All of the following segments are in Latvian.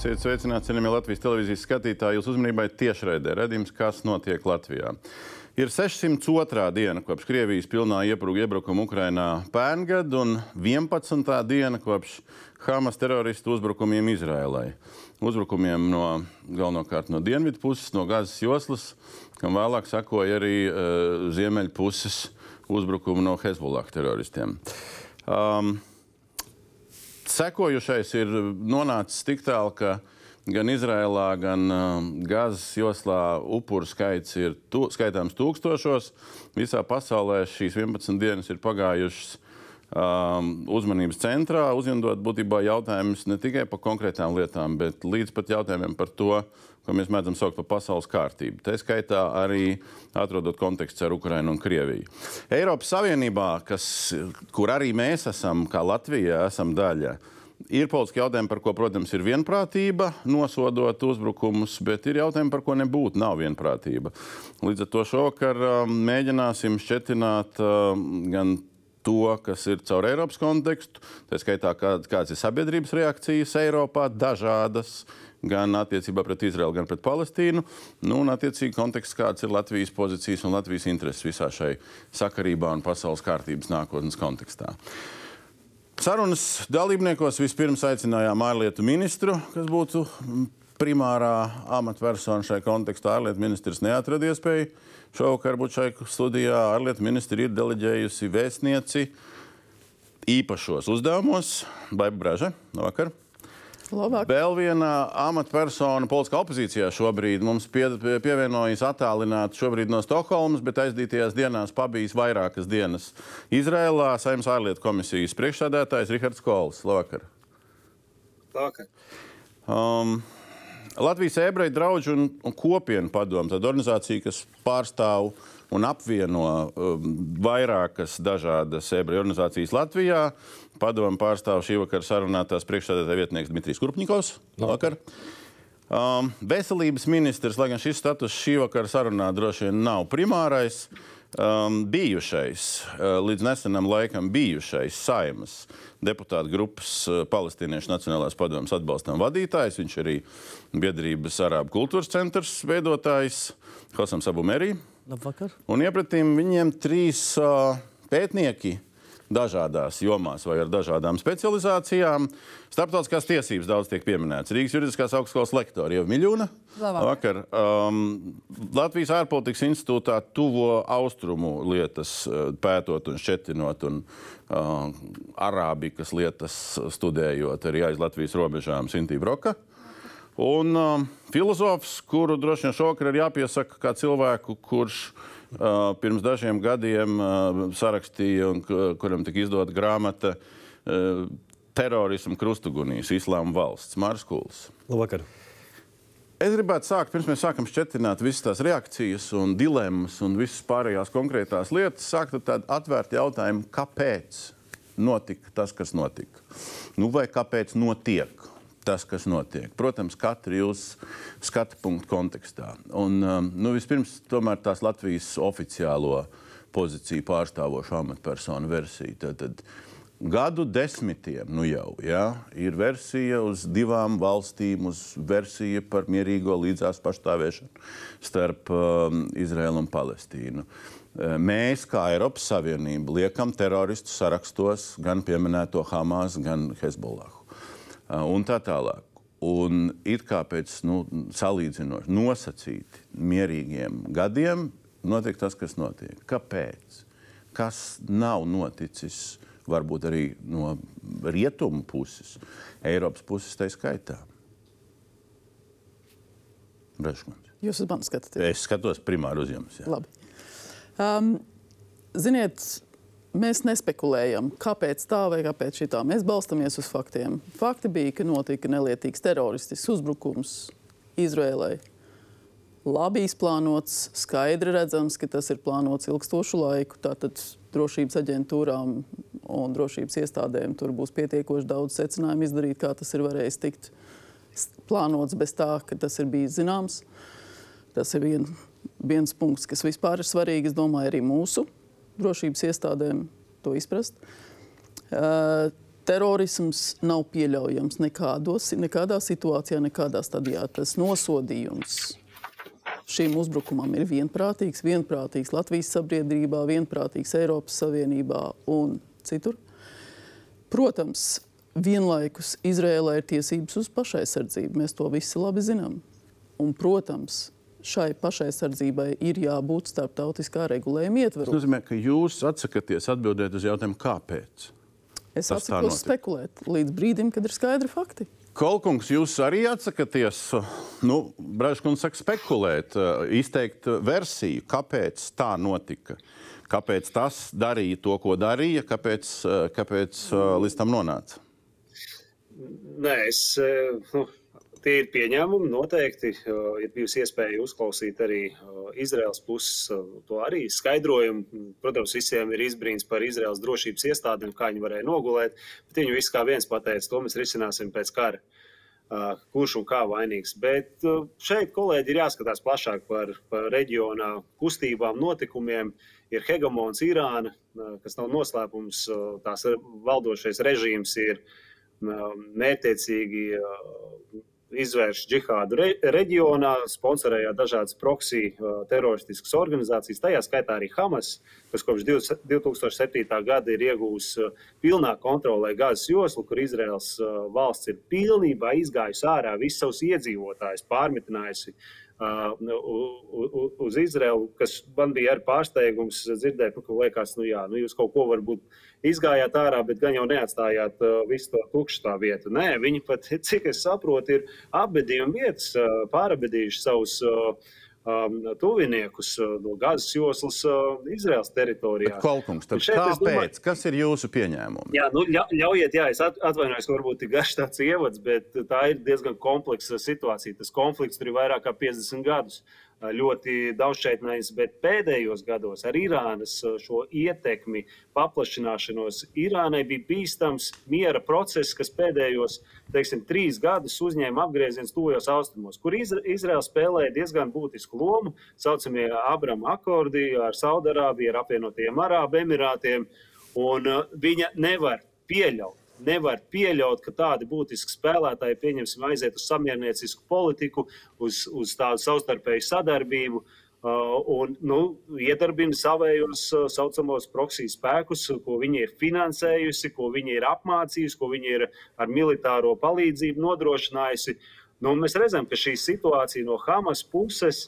Esiet sveicināti, cienījamie Latvijas televīzijas skatītāji. Jūsu uzmanībai tiešraidē redzējums, kas notiek Latvijā. Ir 602. diena kopš Krievijas pilnā iepruga iebrukuma Ukrainā pērngad un 11. diena kopš Hamas teroristu uzbrukumiem Izrēlai. Uzbrukumiem no galvenokārt no dienvidu puses, no Gazas joslas, kam vēlāk sakoja arī uh, ziemeļu puses uzbrukumu no Hezbollah teroristiem. Um, sekojušais ir nonācis tik tālu, ka gan Izrēlā, gan uh, Gazas joslā upuru skaits ir tu, skaitāms tūkstošos. Visā pasaulē šīs 11 dienas ir pagājušas um, uzmanības centrā, uzjundot būtībā jautājumus ne tikai par konkrētām lietām, bet līdz pat jautājumiem par to, ko mēs mēdzam saukt par pasaules kārtību. Tā skaitā arī atrodot kontekstu ar Ukrajinu un Krieviju. Eiropas Savienībā, kas, kur arī mēs esam, kā Latvija, esam daļa. Ir politiski jautājumi, par ko, protams, ir vienprātība, nosodot uzbrukumus, bet ir jautājumi, par ko nebūtu, nav vienprātība. Līdz ar to šovakar uh, mēģināsim šķetināt uh, gan to, kas ir caur Eiropas kontekstu, tā skaitā, kā, kādas ir sabiedrības reakcijas Eiropā, dažādas, gan attiecībā pret Izraelu, gan pret Palestīnu. Nu, un, attiecīgi, konteksts, kāds ir Latvijas pozīcijas un Latvijas intereses visā šai sakarībā un pasaules kārtības nākotnes kontekstā. Sarunas dalībniekos vispirms aicinājām ārlietu ministru, kas būtu primārā amatpersona šai kontekstā. Ārlietu ministrs neatrada iespēju šovakar būt šai studijā. Ārlietu ministri ir deleģējusi vēstnieci īpašos uzdevumos. Baiba Braža, no vakar. Labāk. Vēl viena amatpersona politiskā opozīcijā šobrīd mums pie, pie, pievienojas attālināti šobrīd no Stokholmas, bet aizdītajās dienās pabijis vairākas dienas Izrēlā. Saimnes ārlietu komisijas priekšsēdētājs Rihards Kols. Labvakar! Labvakar! Um, Latvijas ebreju draugu un, un kopienu padomu, tāda organizācija, kas pārstāv un apvieno um, vairākas dažādas ebreju organizācijas Latvijā. Padomu pārstāv šī vakara sarunātās priekšsēdētāja vietnieks Dmitrijs Kurpņikovs. Labvakar! Um, veselības ministrs, lai gan šis status šī vakara sarunā droši vien nav primārais, um, bijušais, uh, līdz nesenam laikam bijušais saimas deputātu grupas uh, Palestīniešu Nacionālās padomas atbalstam vadītājs. Viņš arī biedrības Arābu kultūras centrs veidotājs Hosam Sabumerī. Labvakar. Un iepratīm viņiem trīs uh, pētnieki dažādās jomās vai ar dažādām specializācijām. Starptautiskās tiesības daudz tiek pieminēts. Rīgas juridiskās augstskolas lektori jau Miļūna. Vakar um, Latvijas ārpolitikas institūtā tuvo austrumu lietas uh, pētot un šķetinot un uh, arābikas lietas studējot arī aiz Latvijas robežām Sintī Broka. Un um, filozofs, kuru droši vien šokar ir jāpiesaka kā cilvēku, kurš uh, pirms dažiem gadiem uh, sarakstīja un kuram tika izdota grāmata uh, Terorismu krustugunīs, Islāma valsts, Marskuls. Labvakar! Es gribētu sākt, pirms mēs sākam šķietināt visas tās reakcijas un dilemmas un visas pārējās konkrētās lietas, sākt ar tādu atvērtu jautājumu, kāpēc notika tas, kas notika. Nu, vai kāpēc notiek? Tas, kas notiek. Protams, katra jūsu skatu punktu kontekstā. Un, um, nu, vispirms, tomēr tās Latvijas oficiālo pozīciju pārstāvošu amatpersonu versiju. Tad, tad, Gadu desmitiem nu jau ja, ir versija uz divām valstīm, uz versija par mierīgo līdzās pastāvēšanu starp um, Izraēlu un Palestīnu. Mēs, kā Eiropas Savienība, liekam teroristu sarakstos gan pieminēto Hamas, gan Hezbollah un tā tālāk. Un it kā pēc nu, salīdzinoši nosacīti mierīgiem gadiem notiek tas, kas notiek. Kāpēc? Kas nav noticis varbūt arī no rietumu puses, Eiropas puses tā skaitā? Breškundze. Jūs uz mani skatāties? Es skatos primāri uz jums. Jā. Labi. Um, ziniet, Mēs nespekulējam, kāpēc tā vai kāpēc tā. Mēs balstāmies uz faktiem. Fakti bija, ka notika nelietīgs teroristisks uzbrukums Izrēlai. Labi izplānots, skaidri redzams, ka tas ir plānots ilgstošu laiku. Tātad drošības aģentūrām un drošības iestādēm tur būs pietiekoši daudz secinājumu izdarīt, kā tas ir varējis tikt plānots bez tā, ka tas ir bijis zināms. Tas ir vien, viens punkts, kas vispār ir svarīgs, domāju, arī mūsu drošības iestādēm to izprast. Uh, Terorisms nav pieļaujams nekādos, nekādā situācijā, nekādā stadijā. Tas nosodījums šim uzbrukumam ir vienprātīgs, vienprātīgs Latvijas sabiedrībā, vienprātīgs Eiropas Savienībā un citur. Protams, vienlaikus Izrēlē ir tiesības uz pašaizsardzību. Mēs to visi labi zinām. Un, protams, šai pašaizsardzībai ir jābūt starptautiskā regulējuma Tas ietvaros. nozīmē, ka jūs atsakāties atbildēt uz jautājumu, kāpēc. Es tas notika. spekulēt līdz brīdim, kad ir skaidri fakti. Kolkungs, jūs arī atsakāties, nu, Braškungs saka, spekulēt, eh, izteikt versiju, kāpēc tā notika. Kāpēc tas darīja to, ko darīja, kāpēc, eh, kāpēc eh, līdz tam nonāca? Nē, es, nu, tie ir pieņēmumi. Noteikti ir bijusi iespēja uzklausīt arī Izraels puses to arī skaidrojumu. Protams, visiem ir izbrīns par Izraels drošības iestādēm, kā viņi varēja nogulēt, bet viņi visi kā viens pateica, to mēs risināsim pēc kara. Kurš un kā vainīgs. Bet šeit kolēģi ir jāskatās plašāk par, par reģionā kustībām, notikumiem. Ir hegemons Irāna, kas nav noslēpums. Tās valdošais režīms ir uh, mērķiecīgi izvērš džihādu re, reģionā, sponsorējot dažādas proksiju uh, teroristiskas organizācijas, tajā skaitā arī Hamas, kas kopš 20- 2007. gada ir iegūmis uh, pilnā kontrolē Gāzes joslu, kur Izraels uh, valsts ir pilnībā izgājusi ārā visus savus iedzīvotājus, pārmetinājusi uh, uz Izraelu, kas man bija arī pārsteigums dzirdēt, ka liekas, nu, jā, nu, jūs kaut ko varbūt izgājāt ārā, bet gan jau neatstājāt uh, visu to tukšu tā vietu. Nē, viņi pat, cik es saprotu, ir apbedījuma vietas uh, pārabedījuši savus uh, um, tuviniekus uh, no Gāzes joslas uh, Izraels teritorijā. Kolkungs, Bet šeit es domāju- kāpēc? Kas ir jūsu pieņēmumi? Jā, nu, ļa- ļaujiet, jā, es at- atvainojos, ka varbūt ir garš tāds ievads, bet tā ir diezgan kompleksa situācija. Tas konflikts tur ir vairāk kā 50 gadus. Ļoti daudzšķaitnējs, bet pēdējos gados ar Irānas uh, šo ietekmi, paplašināšanos, Irānai bija bīstams miera process, kas pēdējos teiksim, trīs gadus uzņēma apgrieziens tuvajos austrumos, kur Izra Izraela spēlēja diezgan būtisku lomu. Tā saucamie Abrama akordi ar Saudārābiju, ar apvienotajiem Arābu Emirātiem. Un, uh, viņa nevar pieļaut. Nevar pieļaut, ka tādi būtiski spēlētāji, pieņemsim, aiziet uz samierniecisku politiku, uz, uz tādu savstarpēju sadarbību uh, un nu, iedarbina savējos uh, saucamos proksiju spēkus, ko viņi ir finansējusi, ko viņi ir apmācījusi, ko viņi ir ar militāro palīdzību nodrošinājusi. Nu, mēs redzam, ka šī situācija no Hamas puses,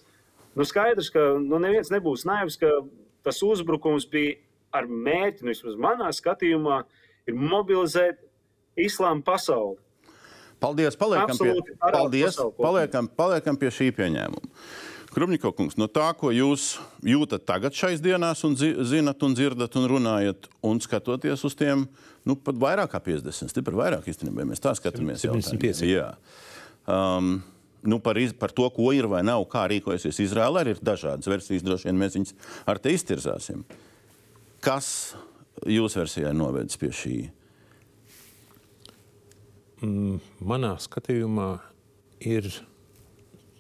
nu, skaidrs, ka nu, neviens nebūs naivs, ka tas uzbrukums bija ar mērķi, nu, vismaz manā skatījumā, ir mobilizēt islāma pasauli. Paldies, paliekam Absolūti, pie, paldies, paliekam, paliekam pie šī pieņēmuma. Krumņiko kungs, no tā, ko jūs jūtat tagad šais dienās, un zi, zinat, un dzirdat, un runājat, un skatoties uz tiem, nu, pat vairāk kā 50, stipri vairāk īstenībā, ja mēs tā skatāmies. 75. jautājumu. Jā. Um, nu, par, iz, par to, ko ir vai nav, kā rīkojasies Izraēla, arī ir dažādas versijas. Droši vien mēs viņus ar te iztirzāsim. Kas jūsu versijā ir novedis pie šī? Manā skatījumā ir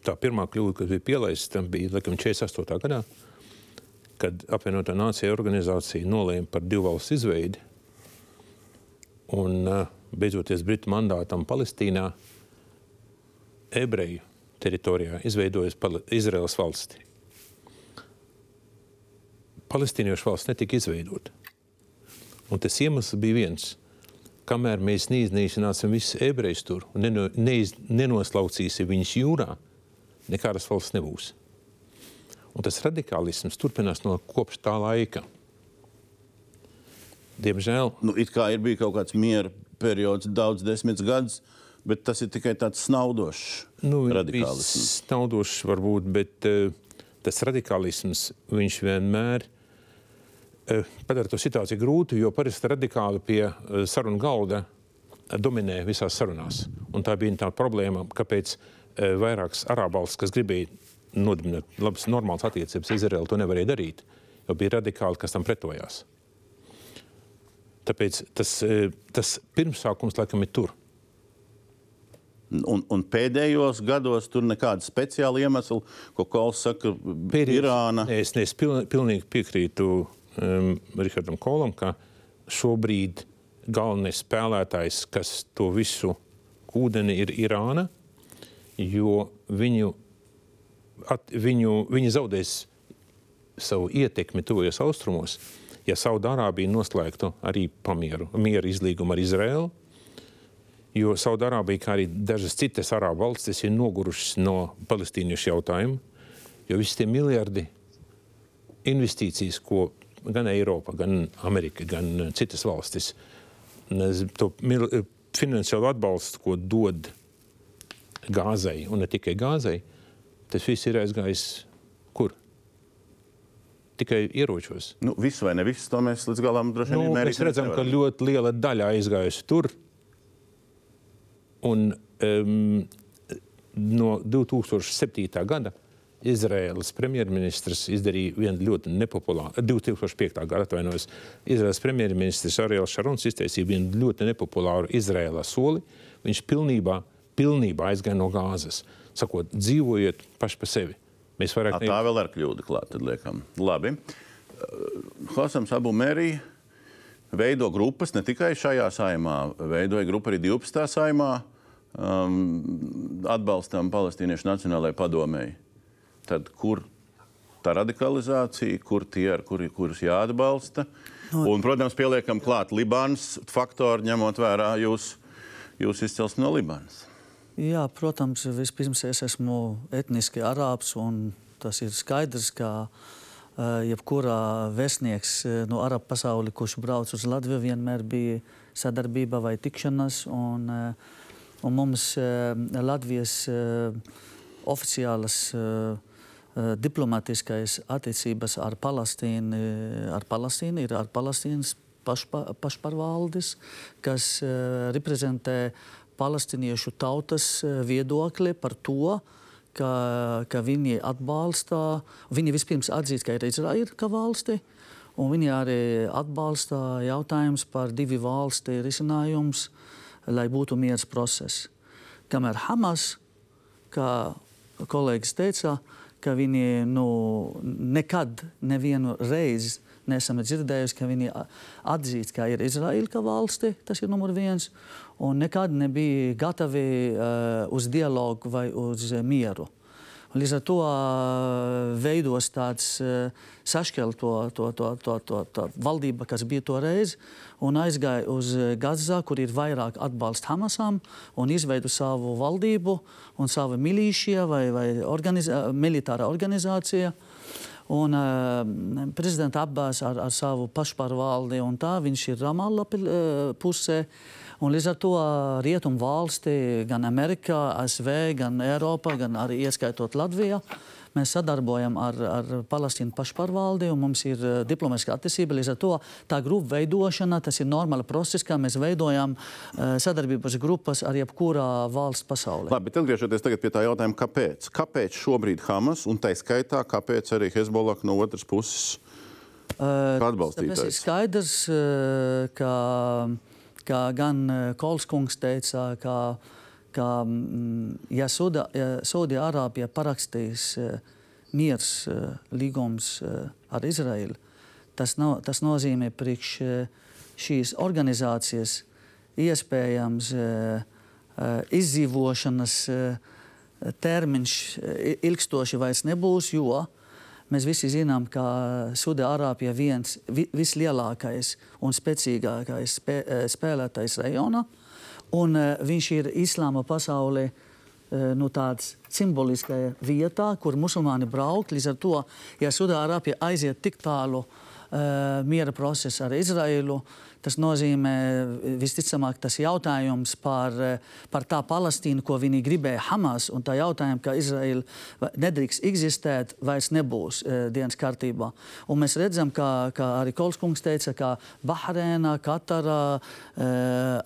tā pirmā kļūda, kas bija pielaista, tam bija laikam 48. gadā, kad apvienotā nācija organizācija nolēma par divu valstu izveidi. Un beidzoties Britu mandātam Palestīnā, ebreju teritorijā izveidojas Izraels valsti. Palestīniešu valsts netika izveidota. Un tas iemesls bija viens. Kamēr mēs neiznīcināsim visus ebrejus tur un neno, neiz, nenoslaucīsim viņus jūrā, nekādas valsts nebūs. Un tas radikālisms turpinās no kopš tā laika. Diemžēl Nu, it kā ir bijis kaut kāds miera periods, daudz desmit gadus, bet tas ir tikai tāds snaudošs nu, radikālisms. Snaudošs varbūt, bet uh, tas radikālisms viņš vienmēr uh, padara to situāciju grūtu, jo parasti radikāli pie uh, sarunu galda uh, dominē visās sarunās. Un tā bija tā problēma, kāpēc uh, vairākas arābu valsts, kas gribēja nodibināt labas, normālas attiecības, Izraela to nevarēja darīt, jo bija radikāli, kas tam pretojās. Tāpēc tas, uh, tas pirmsākums laikam ir tur. Un, un pēdējos gados tur nekāda speciāla iemesla, ko Kols saka, Pēdējais- Irāna. Es, es piln, pilnīgi piekrītu um, Rihardam Kolam, ka šobrīd galvenais spēlētājs, kas to visu ūdeni, ir Irāna, jo viņu, at, viņu, viņi zaudēs savu ietekmi tuvajos austrumos, ja Saudārābija noslēgtu arī pamieru, mieru izlīgumu ar Izraēlu. Jo Saudārābija, kā arī dažas citas arābu valstis, ir nogurušas no palestīniešu jautājuma, jo visi tie miljardi investīcijas, ko gan Eiropa, gan Amerika, gan citas valstis, to finansiālo atbalstu, ko dod gāzei, un ne tikai gāzei, tas viss ir aizgājis kur? Tikai ieročos. Nu, visu vai ne visu, to mēs līdz galam droši Nu, vien mēs redzam, ka nevaram. ļoti liela daļa aizgājusi tur. Un um, no 2007. gada Izraēlas premjerministrs izdarīja vienu ļoti nepopulāru, 2005. gada atvainojos, Izraēlas premjerministrs Ariels Šarons izteica vienu ļoti nepopulāru Izraēlā soli. Viņš pilnībā, pilnībā aizgāja no gāzes, sakot, dzīvojiet paši pa sevi. Mēs vairāk Ā, Tā vēl ir kļūda klāt, tad liekam. Labi. Hosams Abu Merī veido grupas ne tikai šajā saimā, veidoja grupu arī 12. saimā um, atbalstam palestīniešu nacionālajai padomēji. Tad kur tā radikalizācija, kur tie, ar kuri, kurus jāatbalsta? Un, protams, pieliekam klāt Libānas faktoru, ņemot vērā jūs, jūs izcelsmi no Libānas. Jā, protams, vispirms es esmu etniski arābs, un tas ir skaidrs, ka uh, jebkurā vēstnieks uh, no arabu pasauli, kurš brauc uz Latviju, vienmēr bija sadarbība vai tikšanās. Un, uh, un mums Latvijas oficiālas uh, diplomātiskais attiecības ar Palestīnu, ar Palestīnu ir ar Palestīnas pašpa, pašpārvaldes, kas uh, reprezentē palestīniešu tautas eh, viedokli par to, ka, ka viņi atbalsta, viņi vispirms atzīst, ka ir Izraela kā valsti, un viņi arī atbalsta jautājums par divu valstu risinājums, lai būtu miers process. Kamēr Hamas, kā kolēģis teica, ka viņi nu, nekad nevienu reizi neesam dzirdējuši, ka viņi atzīst, ka ir Izraela kā valsti, tas ir numur viens, un nekad nebija gatavi uh, uz dialogu vai uz mieru. Un Līdz ar to uh, veidos tāds uh, sašķelto to, to, to, to, to valdība, kas bija toreiz, un aizgāja uz Gazā, kur ir vairāk atbalsta Hamasam, un izveido savu valdību un savu milīšiju vai, vai organizā, militāra organizācija. Un uh, prezidents Abbas ar, ar savu pašpārvaldi un tā, viņš ir Ramalla uh, pusē. Un līdz ar to rietumu valsti, gan Amerikā, ASV, gan Eiropā, gan arī ieskaitot Latviju, mēs sadarbojam ar, ar Palestīnu pašpārvaldi un mums ir diplomatiska attiecība. Līdz ar to tā grupu veidošana, tas ir normāla process, kā mēs veidojam sadarbības grupas ar jebkurā valsts pasaulē. Labi, bet atgriežoties pie tā jautājuma, kāpēc? Kāpēc šobrīd Hamas un tā skaitā, kāpēc arī Hezbollah no otras puses kā Tāpēc ir atbalstītājs? skaidrs, ka, ka gan uh, Kolskungs teica, ka, ka mm, ja Suda- ja Saudi-Arābija parakstīs uh, miers uh, līgums uh, ar Izraelu, tas, no, tas nozīmē priekš uh, šīs organizācijas iespējams uh, uh, izdzīvošanas uh, termiņš uh, ilgstoši vairs nebūs, jo Mēs visi zinām, ka Sudārābija ir viens vi, vislielākais un spēcīgākais spē, eh, spēlētājs reģionā. Un, uh, viņš ir islāma pasaulē uh, nu, tāds simboliskā vietā, kur musulmaņi brauk. Līdz ar to, ja Sudārābija aiziet tik tālu uh, miera procesā ar Izraēlu, tas nozīmē visticamāk tas jautājums par, uh, par tā Palestīnu, ko viņi gribēja Hamas, un tā jautājums, ka Izraēla va- nedrīkst eksistēt, vairs nebūs uh, dienas kārtībā. Un mēs redzam, ka, ka arī Kolskungs teica, ka Bahrēna, Katarā, uh,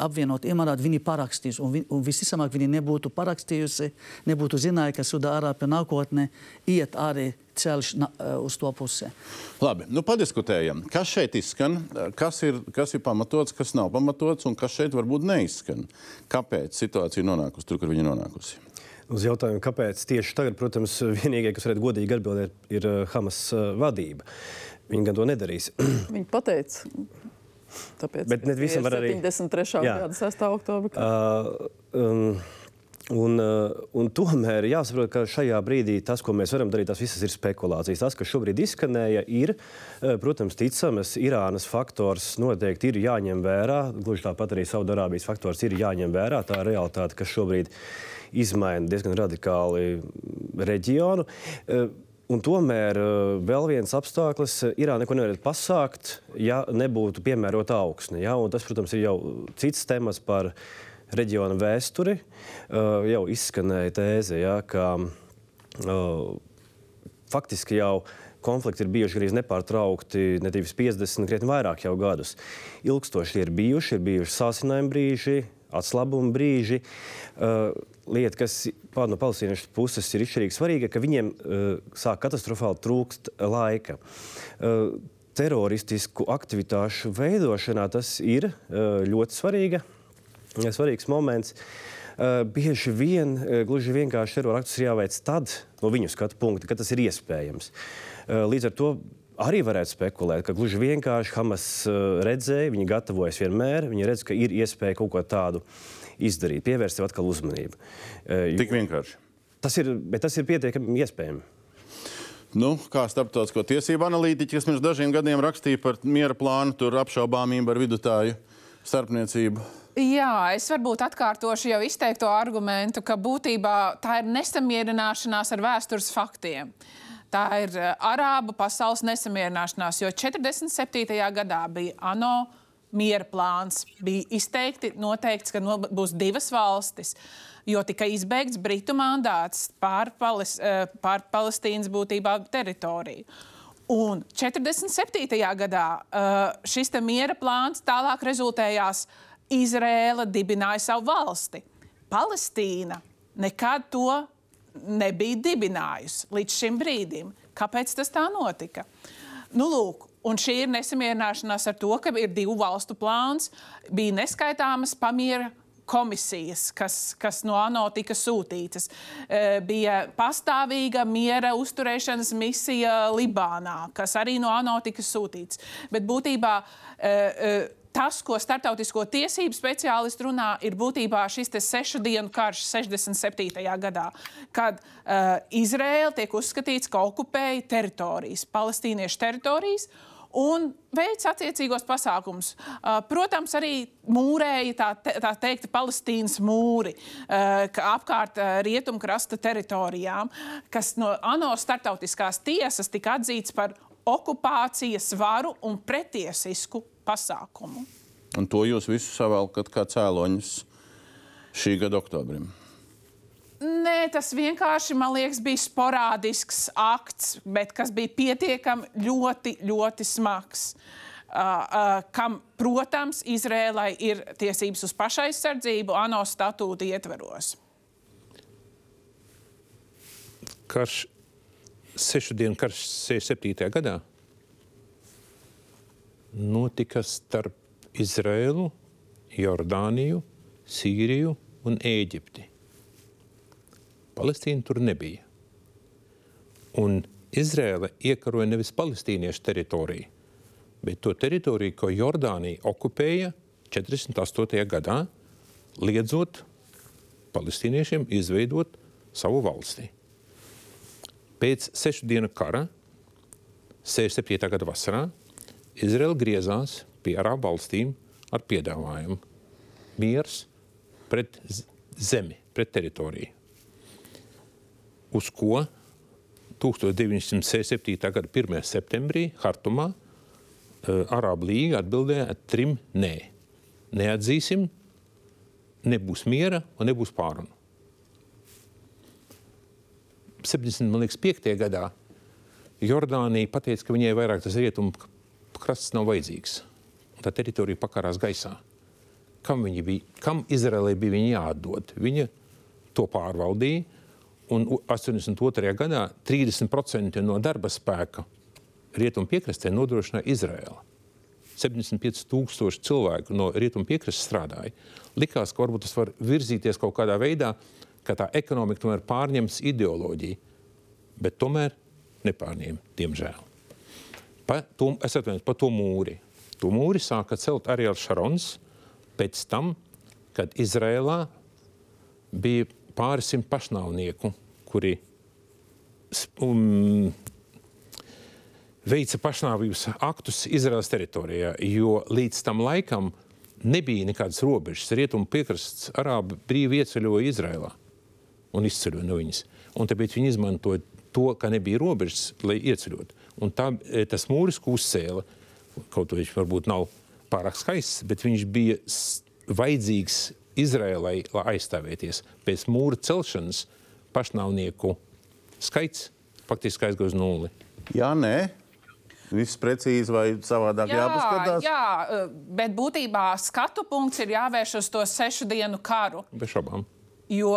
apvienot Emirātu, viņi parakstīs, un, vi, un visticamāk viņi nebūtu parakstījusi, nebūtu zinājuši, ka Sudārāpia nākotnē iet arī ceļš uh, uz to pusi. Labi, nu padiskutējam. Kas šeit izskan, kas ir, kas ir pamatots, kas nav pamatots un kas šeit varbūt neizskan? Kāpēc situācija nonākusi tur, kur viņa nonākusi? Uz jautājumu, kāpēc tieši tagad, protams, vienīgie, kas varētu godīgi atbildēt, ir eh, Hamas eh, vadība. Viņi gan to nedarīs. Viņi pateica, Tāpēc Bet ne visam var arī- 73. Jā. gada 6. oktobra. kā- Uh, um, Un, uh, un tomēr jāsaprot, ka šajā brīdī tas, ko mēs varam darīt, tas viss ir spekulācijas. Tas, kas šobrīd izskanēja, ir, uh, protams, ticamas. Irānas faktors noteikti ir jāņem vērā. Gluži tāpat arī Saudārābijas faktors ir jāņem vērā. Tā ir realitāte, kas šobrīd izmaina diezgan radikāli reģionu. Uh, Un tomēr vēl viens apstākļus - Irāna neko nevarētu pasākt, ja nebūtu piemērota augsne. Ja? Un Tas, protams, ir jau cits temats par reģiona vēsturi. Uh, jau izskanēja tēze, ja, ka uh, faktiski jau konflikti ir bijuši gandrīz nepārtraukti ne tikai 50, krietni vairāk jau gadus. Ilgstoši ir bijuši, ir bijuši sācinājumi brīži, atslābuma brīži. Uh, lieta, kas pār no palestīniešu puses ir izšķirīgi svarīga, ka viņiem uh, sāk katastrofāli trūkst laika. Uh, teroristisku aktivitāšu veidošanā tas ir ļoti svarīga svarīgs moments. Uh, bieži vien uh, gluži vienkārši terroraktus ir jāveic tad, no viņu skatu punkta, kad tas ir iespējams. Uh, līdz ar to arī varētu spekulēt, ka gluži vienkārši Hamas redzēja, viņi gatavojas vienmēr, viņi redz, ka ir iespēja kaut ko tādu izdarīt, pievērst sev atkal uzmanību. Tik vienkārši. tas ir, bet tas ir pietiekami iespējams. Nu, kā starptautisko tiesību analītiķi, kas pirms dažiem gadiem rakstīja par miera plānu, tur apšaubāmību ar vidutāju starpniecību. Jā, es varbūt atkārtošu jau izteikto argumentu, ka būtībā tā ir nesamierināšanās ar vēstures faktiem. Tā ir uh, arābu pasaules nesamierināšanās, jo 47. gadā bija ANO miera plāns. Bija izteikti noteikts, ka no, būs divas valstis, jo tika izbeigts Britu mandāts pār, Palis, uh, pār Palestīnas būtībā teritoriju. Un 47. gadā uh, šis miera plāns tālāk rezultējās Izrēla dibināja savu valsti. Palestīna nekad to nebija dibinājusi līdz šim brīdim. Kāpēc tas tā notika? Nu, lūk, un šī ir nesamierināšanās ar to, ka ir divu valstu plāns, bija neskaitāmas pamiera komisijas, kas, kas no ANO tika sūtītas. E, Bija pastāvīga miera uzturēšanas misija Libānā, kas arī no ANO tika sūtīts. Bet būtībā e, e, tas, ko starptautisko tiesību speciālisti runā, ir būtībā šis sešu dienu karš 67. gadā, kad uh, Izraela tiek uzskatīts, ka okupēja teritorijas, palestīniešu teritorijas. Un veids attiecīgos pasākumus. Uh, protams, arī mūrēja tā, te, tā teikt, Palestīnas mūri uh, apkārt uh, rietumkrasta teritorijām, kas no ANO starptautiskās tiesas tika atzīts par okupācijas varu un pretiesisku pasākumu. Un to jūs visu savēlkat kā cēloņus šī gada oktobrim. Nē, tas vienkārši, man liekas, bija sporādisks akts, bet kas bija pietiekami ļoti, ļoti smags. Uh, uh, kam, protams, Izrēlai ir tiesības uz pašaizsardzību ANO statūta ietveros. Karš, sešu dienu karš 67. gadā notika starp Izrēlu, Jordāniju, Sīriju un Ēģipti. Palestīna tur nebija. Un Izrēla iekaroja nevis palestīniešu teritoriju, bet to teritoriju, ko Jordānija okupēja 48. gadā, liedzot palestīniešiem izveidot savu valsti. Pēc sešu dienu kara, 67. gada vasarā, Izraela griezās pie arābu valstīm ar piedāvājumu miers pret zemi, pret teritoriju. Uz ko 1967. gada 1. septembrī Hartumā uh, Arābu līga atbildēja ar trim nē. Neatzīsim, nebūs miera un nebūs pārunu. 75. gadā Jordānija pateica, ka viņai vairāk tas rietumu krasts nav vajadzīgs. Tā teritorija pakarās gaisā. Kam, bija, kam Izraēlai bija viņa jāatdod? Viņa to pārvaldīja. Un 82. gadā 30% no darba spēka rietumu piekrastē nodrošināja Izraēla. 75,000 cilvēku no rietumu piekrastes strādāja. Likās, ka varbūt tas var virzīties kaut kādā veidā, ka tā ekonomika tomēr pārņems ideoloģiju, bet tomēr nepārņēma, diemžēl. Pa to, es atvainojos par to mūri. To mūri sāka celt Ariels Šarons pēc tam, kad Izrēlā bija pāris simt pašnāvnieku, kuri um, veica pašnāvības aktus Izraels teritorijā, jo līdz tam laikam nebija nekādas robežas. Rietumu piekrasts arābi brīvi ieceļoja Izrēlā un izceļoja no viņas. Un tāpēc viņi izmantoja to, ka nebija robežas, lai ieceļotu. Un tā, e, tas mūris, ko uzcēla, kaut arī viņš varbūt nav pārāk skaists, bet viņš bija vajadzīgs Izrēlai, lai aizstāvēties. Pēc mūra celšanas pašnāvnieku skaits faktiski aizgāja uz nulli. Jā, nē. Viss precīzi vai savādāk Jā, jāpaskatās. jā, eh, bet būtībā skatu punkts ir jāvērš uz to sešu dienu karu. Bez šaubām. Jo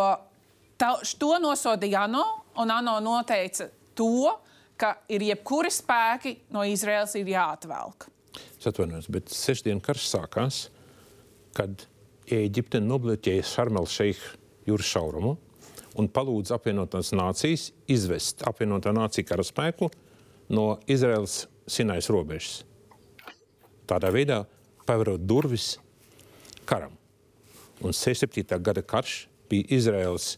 ta, to nosodīja ANO, un ANO noteica to, ka ir jebkuri spēki no Izraels ir jāatvelk. Es atvainojos, bet sestdienas karš sākās, kad Eģipte nobloķēja Šarmela šeiku jūras šaurumu un palūdza apvienotās nācijas izvest apvienotā nācija karaspēku no Izraels Sinajas robežas. Tādā veidā pavērot durvis karam. Un 67. gada karš bija Izraels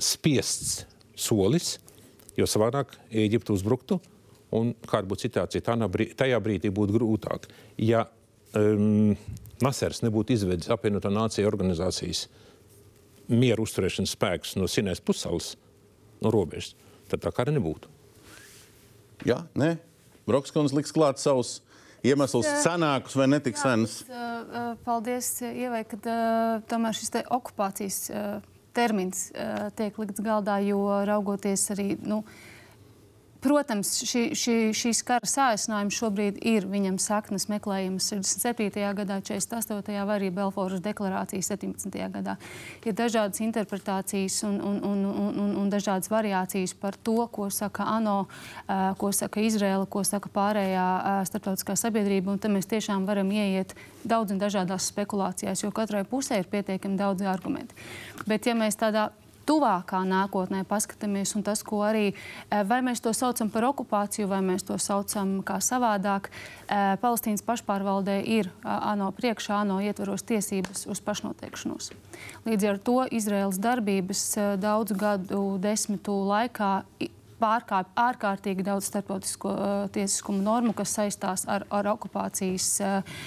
spiests solis, jo savādāk Eģipte uzbruktu. Un kāda būtu situācija? Brī, tajā brīdī būtu grūtāk. Ja um, Nasers nebūtu izvedis apvienotā nācija organizācijas mieru uzturēšanas spēkus no Sinēs pussalas, no robežas, tad tā kara nebūtu. Jā, nē. Brokskons liks klāt savus iemeslus senākus vai netik senus. Paldies, Ievai, ka uh, tomēr šis te okupācijas uh, termins uh, tiek likts galdā, jo raugoties arī. Nu, Protams, šī, šī, šīs kara sācinājums šobrīd ir viņam saknes meklējums 67. gadā, 48. vai arī Belforas deklarācija 17. gadā. Ir dažādas interpretācijas un, un, un, un, un, un dažādas variācijas par to, ko saka ANO, ko saka Izraela, ko saka pārējā starptautiskā sabiedrība. Tad mēs tiešām varam ieiet daudz un dažādās spekulācijās, jo katrai pusē ir pietiekami daudz argumentu. Bet ja mēs tādā tuvākā nākotnē paskatāmies, un tas, ko arī eh, vai mēs to saucam par okupāciju, vai mēs to saucam kā savādāk, eh, Palestīnas pašpārvaldē ir ANO priekšā, ANO ietveros tiesības uz pašnoteikšanos. Līdz ar to Izraels darbības eh, daudzu gadu desmitu laikā pārkāpj ārkārtīgi daudz starptautisko uh, tiesiskumu normu, kas saistās ar, ar okupācijas uh,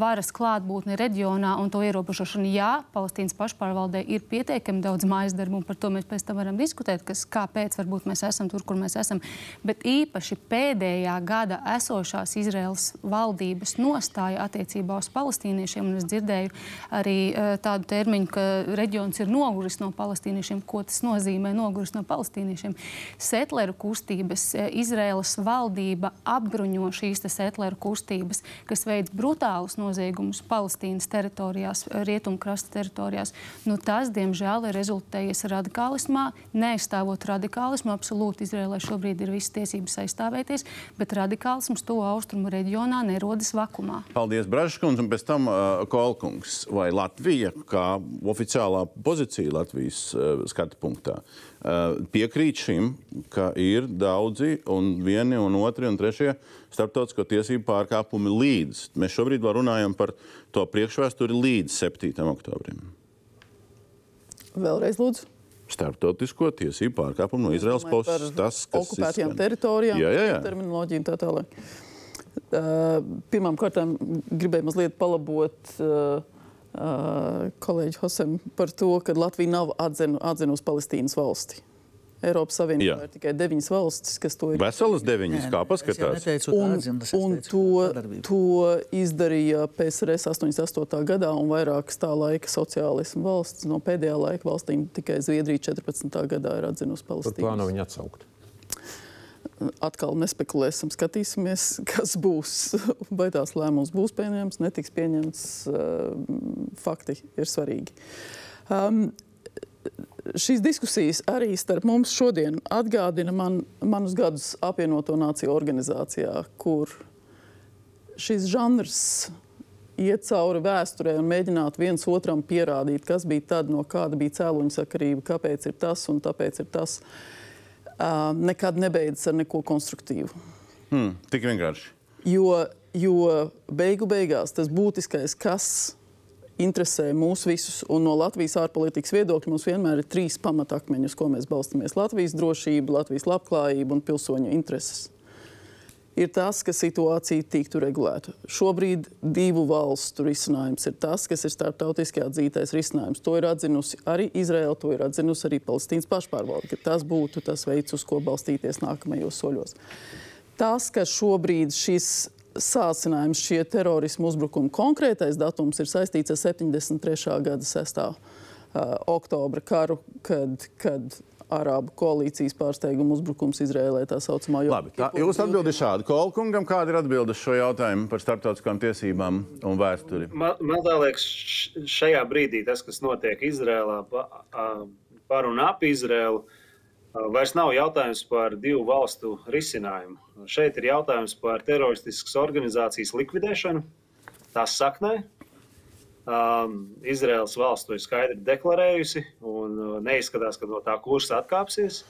varas klātbūtni reģionā un to ierobežošanu. Jā, Palestīnas pašpārvaldē ir pietiekami daudz mājas darbu, un par to mēs pēc tam varam diskutēt, kas, kāpēc varbūt mēs esam tur, kur mēs esam. Bet īpaši pēdējā gada esošās Izraels valdības nostāja attiecībā uz palestīniešiem, un es dzirdēju arī uh, tādu termiņu, ka reģions ir noguris no palestīniešiem. Ko tas nozīmē noguris no palestīniešiem? Setler setleru kustības, e, Izraēlas valdība apbruņo šīs setleru kustības, kas veids brutālus noziegumus Palestīnas teritorijās, rietumkrasta teritorijās. Nu, tas, diemžēl, ir rezultējies radikālismā. Neaizstāvot radikālismu, absolūti Izraēlai šobrīd ir visas tiesības aizstāvēties, bet radikālisms to austrumu reģionā nerodas vakumā. Paldies, Bražskundze, un pēc tam uh, Kolkungs. Vai Latvija, kā oficiālā pozīcija Latvijas uh, skatu punktā, uh, piekrīt šim, ka ir daudzi, un vieni, un otri, un trešie starptautisko tiesību pārkāpumi līdz. Mēs šobrīd runājam par to priekšvēsturi līdz 7. oktobrim. Vēlreiz lūdzu. Starptautisko tiesību pārkāpumu no Izraels puses. Tas, kas okupētajām teritorijām, jā, jā, jā. terminoloģija un tā tālāk. Uh, Pirmkārt, gribēju mazliet palabot uh, uh, kolēģi Hosem par to, ka Latvija nav atzinu, atzinusi Palestīnas valsti. Eiropas Savienībā Jā. ir tikai deviņas valstis, kas to ir. Veselas deviņas, kā paskatās. Un, un to, to izdarīja PSRS 88. gadā un vairākas tā laika sociālismu valsts. No pēdējā laika valstīm tikai Zviedrija 14. gadā ir atzinusi Palestīnu. Plāno viņu atsaukt. Atkal nespekulēsim, skatīsimies, kas būs. Vai tās lēmums būs pieņemts, netiks pieņemts. Fakti ir svarīgi. Um, šīs diskusijas arī starp mums šodien atgādina man, manus gadus apvienoto nāciju organizācijā, kur šis žanrs iet cauri vēsturē un mēģināt viens otram pierādīt, kas bija tad, no kāda bija cēloņa sakarība, kāpēc ir tas un tāpēc ir tas, uh, nekad nebeidzas ar neko konstruktīvu. Hmm, tik vienkārši. Jo, jo beigu beigās tas būtiskais, kas interesē mūs visus, un no Latvijas ārpolitikas viedokļa mums vienmēr ir trīs pamatakmeņi, uz ko mēs balstamies - Latvijas drošība, Latvijas labklājība un pilsoņu intereses ir tas, ka situācija tiktu regulēta. Šobrīd divu valstu risinājums ir tas, kas ir starptautiski atzītais risinājums. To ir atzinusi arī Izraela, to ir atzinusi arī Palestīnas pašpārvalde, tas būtu tas veids, uz ko balstīties nākamajos soļos. Tas, ka šobrīd šis sācinājums, šie terorismu uzbrukumi konkrētais datums ir saistīts ar 73. gada 6. Uh, oktobra karu, kad, kad Arābu koalīcijas pārsteiguma uzbrukums Izrēlē. Tā saucamā jau Labi, tā, jūs atbildat šādi. Kolkungam, kāda ir atbilde šo jautājumu par starptautiskām tiesībām un vēsturi? Man, man liekas, šajā brīdī tas, kas notiek Izrēlā par un ap Izrēlu, vairs nav jautājums par divu valstu risinājumu. Šeit ir jautājums par teroristiskas organizācijas likvidēšanu, tās saknē, Um, Izraels valsts to ir skaidri deklarējusi un uh, neizskatās, ka no tā kursa atkāpsies.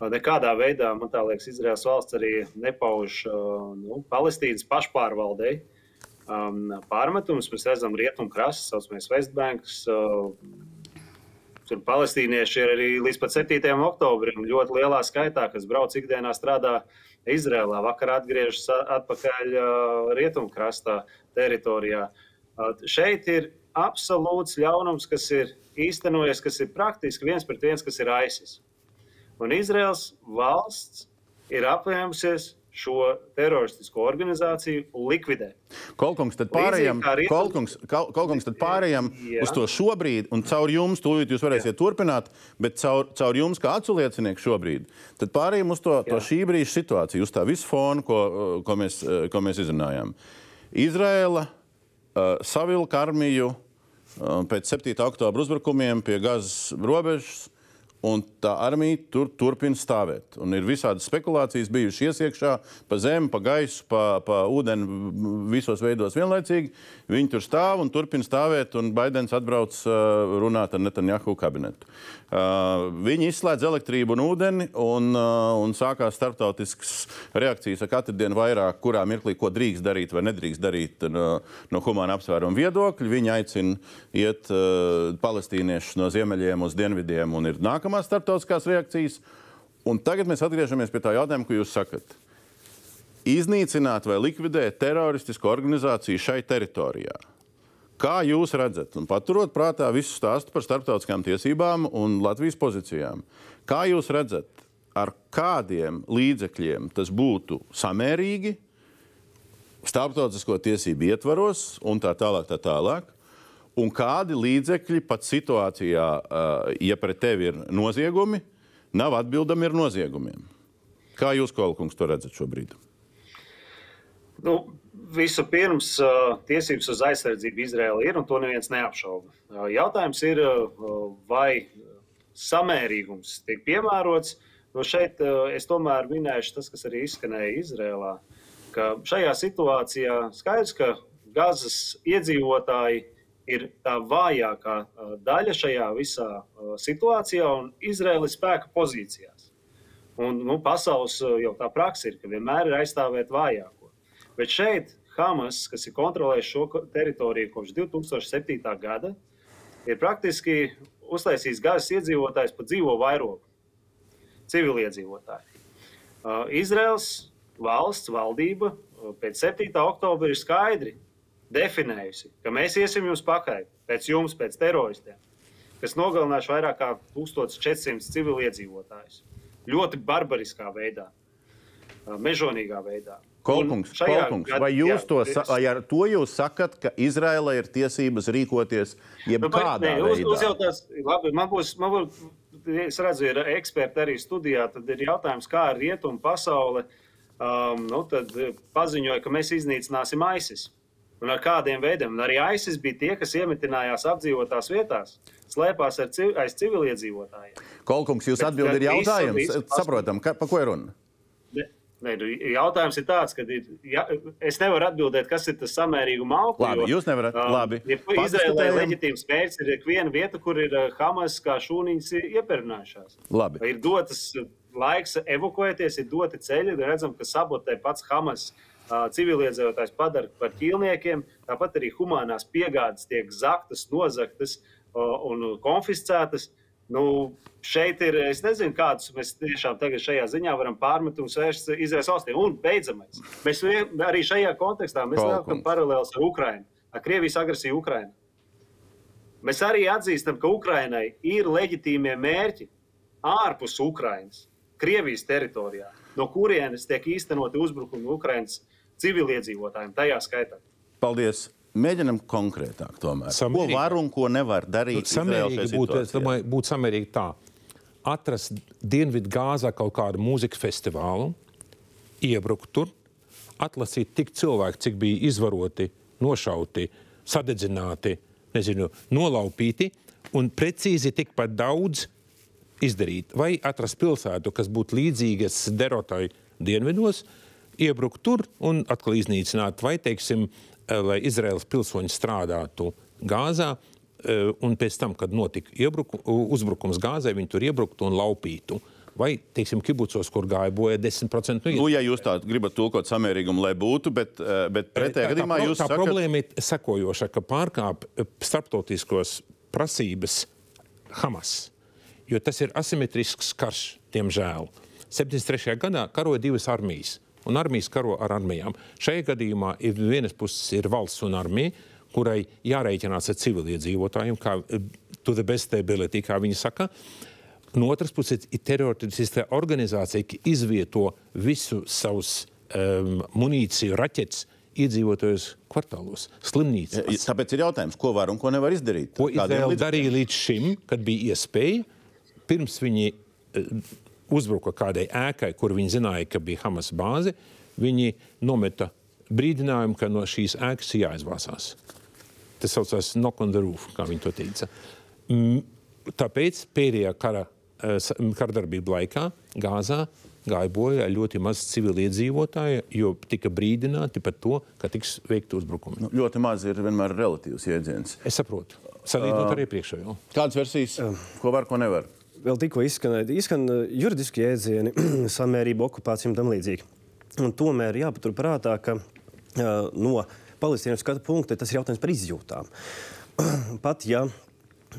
Uh, nekādā veidā, man liekas, Izraels valsts arī nepauž uh, nu, Palestīnas pašpārvaldei um, pārmetumus. Mēs redzam, rietumu krastes, saucamies Westbanks. Uh, tur palestīnieši ir arī līdz pat 7. oktobrim ļoti lielā skaitā, kas brauc ikdienā strādā Izrēlā. Vakar atgriežas atpakaļ uh, rietumkrastā teritorijā. Uh, šeit ir absolūts ļaunums, kas ir īstenojies, kas ir praktiski viens pret viens, kas ir ISIS. Un Izraels valsts ir apņēmusies šo teroristisko organizāciju likvidēt. Kolkungs, tad pārējām, kolkungs, kolkungs, tad pārējām uz to šobrīd, un caur jums, tūlīt jūs varēsiet Jā. turpināt, bet caur, caur jums kā aculiecinieku šobrīd, tad pārējām uz to, Jā. to šī brīža situāciju, uz tā visu fonu, ko, ko, mēs, ko mēs izrunājām. Izraela savilka armiju uh, pēc 7. oktobra uzbrukumiem pie Gazas robežas. Un tā armija tur turpina stāvēt. Un ir visādas spekulācijas bijušas iekšā, pa zemi, pa gaisu, pa, pa ūdeni, visos veidos vienlaicīgi. Viņi tur stāv un turpina stāvēt, un Baidens atbrauc uh, runāt ar Netanjahu kabinetu. Uh, viņi izslēdz elektrību un ūdeni, un, uh, un sākās starptautiskas reakcijas ar katru dienu vairāk, kurā mirklī ko drīkst darīt vai nedrīkst darīt no, no humāna apsvēruma viedokļa. Viņi aicina iet palestīniešus no ziemeļiem uz dienvidiem, un ir nākamais nākamās starptautiskās reakcijas. Un tagad mēs atgriežamies pie tā jautājuma, ko jūs sakat. Iznīcināt vai likvidēt teroristisku organizāciju šai teritorijā. Kā jūs redzat, un paturot prātā visu stāstu par starptautiskām tiesībām un Latvijas pozīcijām, kā jūs redzat, ar kādiem līdzekļiem tas būtu samērīgi, starptautisko tiesību ietvaros un tā tālāk, tā tālāk, un kādi līdzekļi pat situācijā, ja pret tevi ir noziegumi, nav atbildami ar noziegumiem. Kā jūs, Kolkungs, to redzat šobrīd? Nu, Vispirms, tiesības uz aizsardzību Izraēla ir, un to neviens neapšauba. Jautājums ir, vai samērīgums tiek piemērots. Nu šeit es tomēr minēšu tas, kas arī izskanēja Izrēlā, šajā situācijā skaidrs, ka Gazas iedzīvotāji ir tā vājākā daļa šajā visā situācijā un Izraēlas spēka pozīcijās. Un, nu, pasaules jau tā praksa ir, ka vienmēr ir aizstāvēt vājāko. Bet šeit Hamas, kas ir kontrolējis šo teritoriju kopš 2007. gada, ir praktiski uztaisījis gazas iedzīvotājus pa dzīvo vairogu - civiliedzīvotāji. Izraels valsts valdība pēc 7. oktobra ir skaidri definējusi, ka mēs iesim jums pakaļ pēc jums, pēc teroristiem, kas nogalinājuši vairāk kā 1400 civiliedzīvotājus. Ļoti barbariskā veidā, mežonīgā veidā. Kolkungs, kolkungs, vai jūs jā, to, es... vai ar to jūs sakat, ka Izraela ir tiesības rīkoties jebkādā nu, uz, veidā? Uz labi, man būs, man būs, es redzu, ir eksperti arī studijā, tad ir jautājums, kā rietumu pasaule um, nu, paziņoja, ka mēs iznīcināsim ISIS un ar kādiem veidiem. Un arī ISIS bija tie, kas iemetinājās apdzīvotās vietās, slēpās civ aiz civiliedzīvotājiem. Kolkungs, jūs atbildat visu saprotam, ka, pa ko ir runa? Ne, nu, jautājums ir tāds, ka ir, ja, es nevaru atbildēt, kas ir tas samērīguma augsts. Labi, jo, jūs nevarat. Um, labi. Ja Izraēlē leģitīvs mērķis ir viena vieta, kur ir uh, Hamas kā šūniņas ieperinājušās. Labi. Ir dotas laiks evakuēties, ir doti ceļi, redzam, ka sabotē pats Hamas civiliedzīvotājs padara par ķīlniekiem, tāpat arī humanās piegādes tiek zaktas, nozaktas un konfiscētas. Nu, šeit ir, es nezinu, kādus mēs tiešām tagad šajā ziņā varam pārmetumus vērst Izraels valstīm. Un beidzamais, mēs arī šajā kontekstā mēs liekam paralēlus ar Ukrainu, ar Krievijas agresiju Ukrainā. Mēs arī atzīstam, ka Ukrainai ir leģitīmie mērķi ārpus Ukrainas, Krievijas teritorijā, no kurienes tiek īstenoti uzbrukumi Ukrainas civiliedzīvotājiem, tajā skaitā. Paldies! Mēģinam konkrētāk, tomēr. Samērīgi. Ko var un ko nevar darīt? Samērīgi būtu, es domāju, būtu samērīgi tā. Atrast Dienvidu Gāzā kaut kādu mūzikas festivālu, iebrukt tur, atlasīt tik cilvēku, cik bija izvaroti, nošauti, sadedzināti, nezinu, nolaupīti, un precīzi tikpat daudz izdarīt. Vai atrast pilsētu, kas būtu līdzīgas derotai dienvidos, iebrukt tur un atkal iznīcināt, vai, teiksim, lai Izraels pilsoņi strādātu Gāzā, eh, un pēc tam, kad notika iebruku, uzbrukums Gāzai, viņi tur iebruktu un laupītu. Vai, teiksim, kibucos, kur gāja bojā 10% no nu, ja jūs tā gribat tulkot samērīgumu, lai būtu, bet, eh, bet pretējā gadījumā tā, jūs tā sakat... problēma ir sekojoša, ka pārkāp eh, starptautiskos prasības Hamas, jo tas ir asimetrisks karš, diemžēl. 73. gadā karoja divas armijas un armijas karo ar armijām. Šajā gadījumā ir vienas puses ir valsts un armija, kurai jārēķinās ar civiliedzīvotājiem, kā eh, to the best ability, kā viņi saka. No otras puses ir teroristiskā organizācija, kas izvieto visu savus um, munīciju, raķetes iedzīvotājus kvartālos, slimnīcās. Tāpēc ir jautājums, ko var un ko nevar izdarīt. Ko Izraela darīja līdz šim, kad bija iespēja, pirms viņi uh, uzbruka kādai ēkai, kur viņi zināja, ka bija Hamas bāze, viņi nometa brīdinājumu, ka no šīs ēkas ir jāizvāsās. Tas saucās knock on the roof, kā viņi to teica. Tāpēc pēdējā kara, eh, kardarbība laikā Gāzā gāja bojā ļoti maz civiliedzīvotāju, jo tika brīdināti par to, ka tiks veikti uzbrukumi. Nu, ļoti maz ir vienmēr relatīvs jēdziens. Es saprotu. Salīdzinot uh, ar iepriekšējo. Kādas versijas, uh, ko var, ko nevar? Vēl tikko izskanēja, izskan uh, juridiski jēdzieni, samērība, okupācija un tam līdzīgi. Un tomēr jāpaturprātā, ka uh, no palestīniešu skatu punkta tas ir jautājums par izjūtām. Pat ja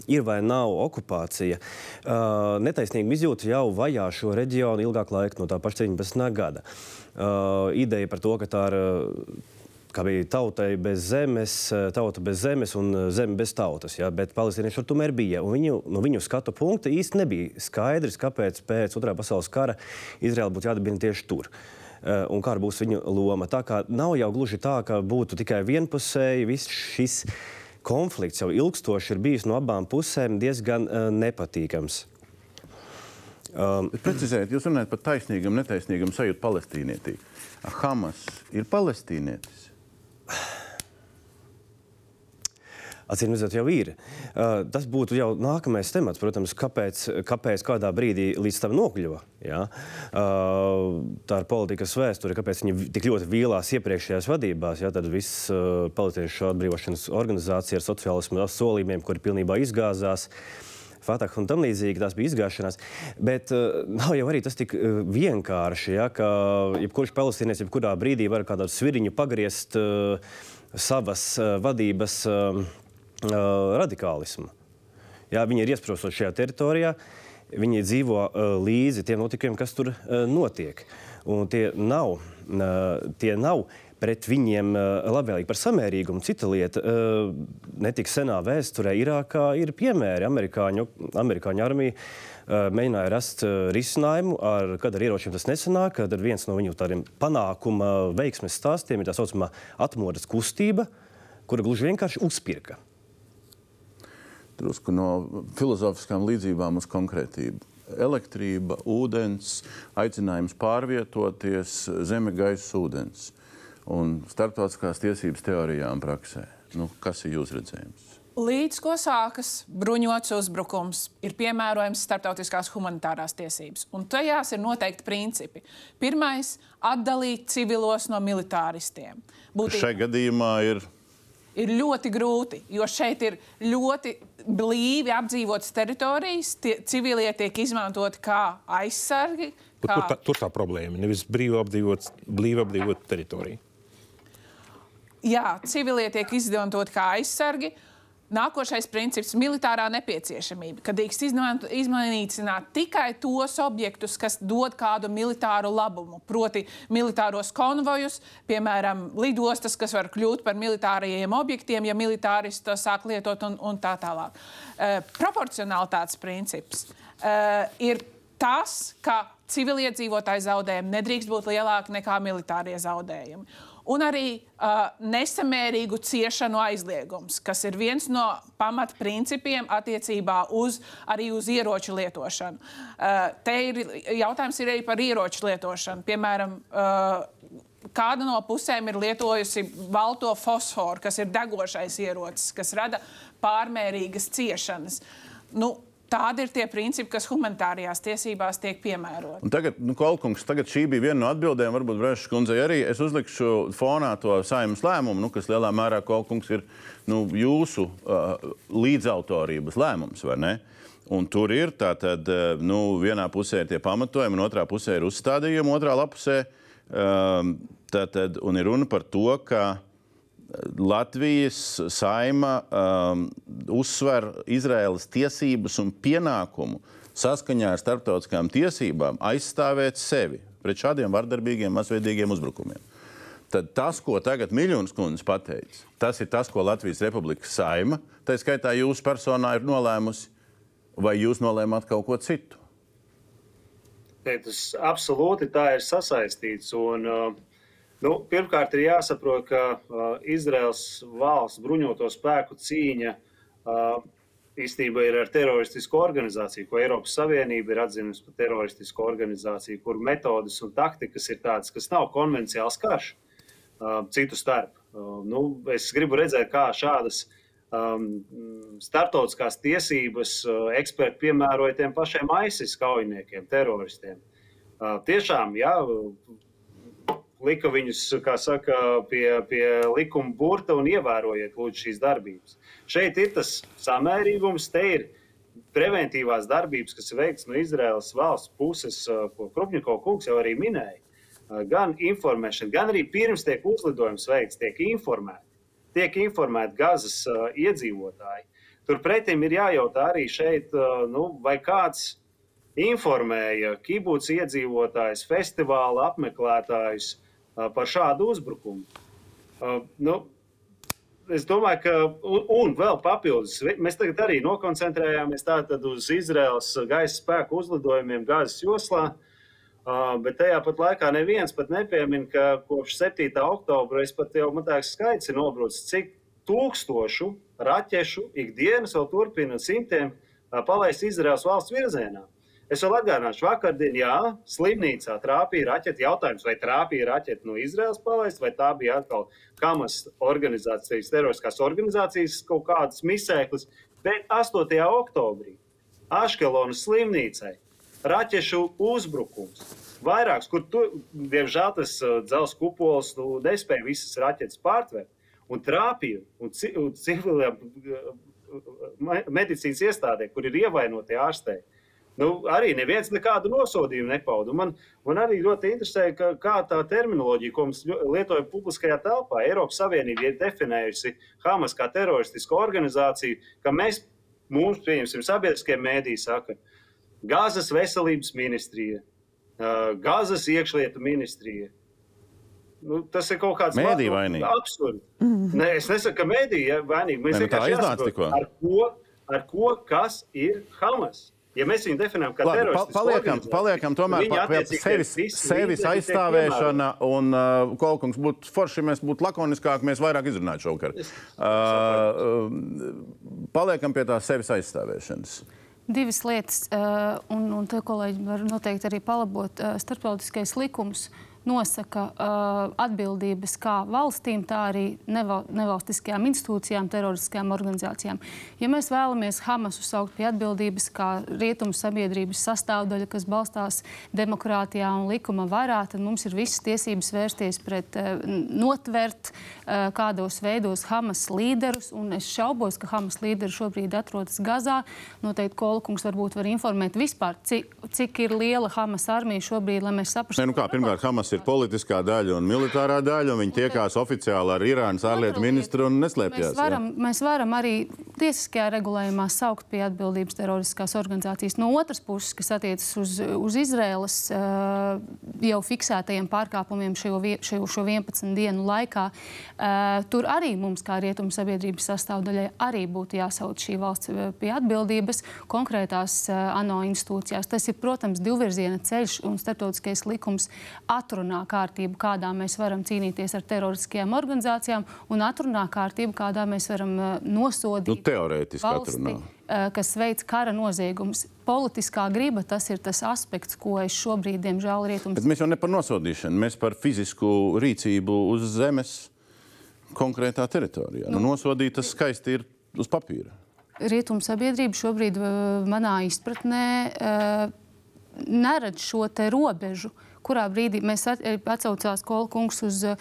ir vai nav okupācija, uh, netaisnīga izjūta jau vajā šo reģionu ilgāku laiku, no tā paša 17. gada. Uh, ideja par to, ka tā ir kā bija tautai bez zemes, eh, tauta bez zemes un eh, zeme bez tautas. Ja? Bet palestīnieši tur tomēr bija. Viņu, no viņu skatu punkta īsti nebija skaidrs, kāpēc pēc otrā pasaules kara Izraela būtu jādibina tieši tur. Eh, un kāda būs viņa loma? Tā kā nav jau gluži tā, ka būtu tikai vienpusēji viss šis konflikts jau ilgstoši ir bijis no abām pusēm diezgan uh, nepatīkams. Um, Precizējiet, jūs runājat par taisnīgam, netaisnīgam sajūtu palestīnietī. Hamas ir palestīnietis. Acīm redzot, jau ir. Uh, tas būtu jau nākamais temats, protams, kāpēc, kāpēc kādā brīdī līdz tam nokļuva. Ja? Uh, tā ir politikas vēsture, kāpēc viņi tik ļoti vīlās iepriekšējās vadībās. Ja? Tad viss uh, palestīniešu atbrīvošanas organizācija ar sociālismu solījumiem, kuri pilnībā izgāzās. Fatah un tam līdzīgi tās bija izgāšanās. Bet uh, nav jau arī tas tik uh, vienkārši, ja, ka jebkurš palestīnietis jebkurā brīdī var kādu sviriņu pagriezt uh, savas uh, vadības. Uh, uh, radikālismu. Jā, viņi ir iesprostoši šajā teritorijā, viņi dzīvo uh, līdzi tiem notikumiem, kas tur uh, notiek. Un tie nav, uh, tie nav pret viņiem uh, labvēlīgi par samērīgumu. Cita lieta, uh, netik senā vēsturē Irākā ir piemēri. Amerikāņu, amerikāņu armija uh, mēģināja rast risinājumu, ar, kad ar ieročiem tas nesanāk. Tad viens no viņu tādiem panākuma veiksmes stāstiem ir tā saucamā atmodas kustība, kura gluži vienkārši uzpirka drusku no filozofiskām līdzībām uz konkrētību. Elektrība, ūdens, aicinājums pārvietoties, zeme, gaisa, ūdens un starptautiskās tiesības teorijā un praksē. Nu, kas ir jūsu redzējums? Līdz ko sākas bruņots uzbrukums, ir piemērojams starptautiskās humanitārās tiesības. Un tajās ir noteikti principi. Pirmais - atdalīt civilos no militāristiem. Būtībā šai gadījumā ir ir ļoti grūti, jo šeit ir ļoti blīvi apdzīvotas teritorijas, tie, civilie tiek izmantoti kā aizsargi. Kā... Tur, tā, tur tā problēma. Nevis brīvi apdzīvot, blīvi apdzīvot teritoriju. Jā, civilie tiek izmantoti kā aizsargi. Nākošais princips - militārā nepieciešamība, kad drīkst izmanīt tikai tos objektus, kas dod kādu militāru labumu. Proti, militāros konvojus, piemēram, lidostas, kas var kļūt par militārajiem objektiem, ja militāristi to sāk lietot un, un tā tālāk. Uh, proporcionalitātes princips uh, ir tas, ka civiliedzīvotāju zaudējumi nedrīkst būt lielāki nekā militārie zaudējumi un arī uh, nesamērīgu ciešanu aizliegums, kas ir viens no pamatprincipiem attiecībā uz, arī uz ieroču lietošanu. Uh, te ir jautājums ir arī par ieroču lietošanu. Piemēram, uh, kāda no pusēm ir lietojusi balto fosforu, kas ir degošais ierocis, kas rada pārmērīgas ciešanas. Nu, Tādi ir tie principi, kas humanitārajās tiesībās tiek piemēroti. Un tagad, nu, Kolkungs, tagad šī bija viena no atbildēm, varbūt Brešas kundzei arī. Es uzlikšu fonā to saimnes lēmumu, nu, kas lielā mērā Kolkungs ir nu, jūsu uh, līdzautorības lēmums, vai ne? Un tur ir tātad, uh, nu, vienā pusē ir tie pamatojumi, un otrā pusē ir uzstādījumi, otrā lapusē. Um, tātad, un ir runa par to, ka Latvijas saima um, uzsver Izraēlas tiesības un pienākumu saskaņā ar starptautiskām tiesībām aizstāvēt sevi pret šādiem vardarbīgiem, masveidīgiem uzbrukumiem. Tad tas, ko tagad Miljons kundze pateica, tas ir tas, ko Latvijas Republikas saima, tā skaitā jūsu personā, ir nolēmusi, vai jūs nolēmāt kaut ko citu? Tas absolūti tā ir sasaistīts. Un, uh, Nu, pirmkārt, ir jāsaprot, ka uh, Izraels valsts bruņoto spēku cīņa uh, īstenībā ir ar teroristisku organizāciju, ko Eiropas Savienība ir atzinusi par teroristisku organizāciju, kur metodas un taktikas ir tādas, kas nav konvencionāls karš uh, citu starp. Uh, nu, es gribu redzēt, kā šādas um, starptautiskās tiesības uh, eksperti piemēroja tiem pašiem ISIS kaujiniekiem, teroristiem. Uh, tiešām, jā, lika viņus saka, pie, pie likuma burta un ievērojiet lūdzu, šīs darbības. Šeit ir tas samērīgums, te ir preventīvās darbības, kas ir veikts no Izraēlas valsts puses, ko Krupņiko kungs jau arī minēja. Gan informēšana, gan arī pirms tiek uzlidojums veikts, tiek informēti. Tiek informēti Gazas uh, iedzīvotāji. Turpretī ir jājautā arī šeit, uh, nu, vai kāds informēja kibuts iedzīvotājus, festivāla apmeklētājus, par šādu uzbrukumu. Nu, es domāju, ka, un, un vēl papildus, mēs tagad arī nokoncentrējāmies uz Izraels gaisa spēku uzlidojumiem Gāzes joslā. Uh, bet tajā pat laikā neviens pat nepiemin, ka kopš 7. oktobra es pat jau matāku skaits ir nobrucis, cik tūkstošu raķešu ikdienas vēl turpina simtiem uh, palaist Izraels valsts virzienā. Es vēl atgādināšu, vakardien, jā, slimnīcā trāpīja raķeite. Jautājums, vai trāpīja raķeite no Izraels palaist, vai tā bija atkal Hamas organizācijas, teroriskās organizācijas kaut kādas misēklis. Bet 8. oktobrī Aškelonas slimnīcai raķešu uzbrukums. Vairāks, kur, tu, diemžēl, tas uh, dzelzceļa kupols nu, nespēja visas raķetes pārtvert un trāpīja un, un civiliem uh, medicīnas iestādē, kur ir ievainoti ārstēji Nu, arī neviens nekādu nosodījumu nepauda. Man, man arī ļoti interesē, ka, kā tā terminoloģija, ko mēs lietojam publiskajā telpā, Eiropas Savienība ir definējusi Hamas kā teroristisku organizāciju, ka mēs, mums, pieņemsim, sabiedriskie mēdīji saka, Gāzes veselības ministrija, Gāzes iekšlietu ministrija. Nu, tas ir kaut kāds vainīgs. Absurds. Mm. Ne, es nesaku, ka mēdīņi ir vainīgi. Mēs ne, nu, vienkārši jāsaprot, ar ko, ar ko kas ir Hamas. Ja mēs viņu definējam kā teroristu, paliekam, paliekam tomēr pie sevis, sevis aizstāvēšana. Un, uh, Kolkungs, būtu forši, ja mēs būtu lakoniskāki, mēs vairāk izrunātu šovakar. Uh, uh, paliekam pie tās sevis aizstāvēšanas. Divas lietas, uh, un, un te kolēģi var noteikti arī palabot uh, starptautiskais likums. Uh, nosaka uh, atbildības kā valstīm, tā arī neval, nevalstiskajām institūcijām, teroristiskajām organizācijām. Ja mēs vēlamies Hamasu saukt pie atbildības kā rietumu sabiedrības sastāvdaļa, kas balstās demokrātijā un likuma varā, tad mums ir visas tiesības vērsties pret, uh, notvert uh, kādos veidos Hamas līderus. Es šaubos, ka Hamas līderi šobrīd atrodas Gazā. Noteikti Kolkungs varbūt var informēt vispār, cik, cik ir liela Hamas armija šobrīd, lai mēs saprastu. Ne, nu kā, pirmkārt, Hamas Hamas ir politiskā daļa un militārā daļa, un viņi tiekās oficiāli ar Irānas ārlietu ministru un neslēpjas. Mēs varam, mēs varam arī tiesiskajā regulējumā saukt pie atbildības teroristiskās organizācijas. No otras puses, kas attiecas uz, uz Izraēlas uh, jau fiksētajiem pārkāpumiem šo, šo, šo 11 dienu laikā, uh, tur arī mums, kā rietumu sabiedrības sastāvdaļai, arī būtu jāsauc šī valsts pie atbildības konkrētās ANO institūcijās. Tas ir, protams, divvirziena ceļš un starptautiskais likums atrunā kārtību, kādā mēs varam cīnīties ar teroristiskajām organizācijām, un atrunā kārtību, kādā mēs varam uh, nosodīt. Nu, teorētiski valsti, atrunā uh, kas veids kara noziegumus. Politiskā griba tas ir tas aspekts, ko es šobrīd, diemžēl, rietums. Bet mēs jau ne par nosodīšanu, mēs par fizisku rīcību uz zemes konkrētā teritorijā. Nu, nu, nosodīt tas skaisti ir uz papīra. Rietumu sabiedrība šobrīd, uh, manā izpratnē, neredz šo robežu, kurā brīdī mēs atcaucās Kolkungs uz uh,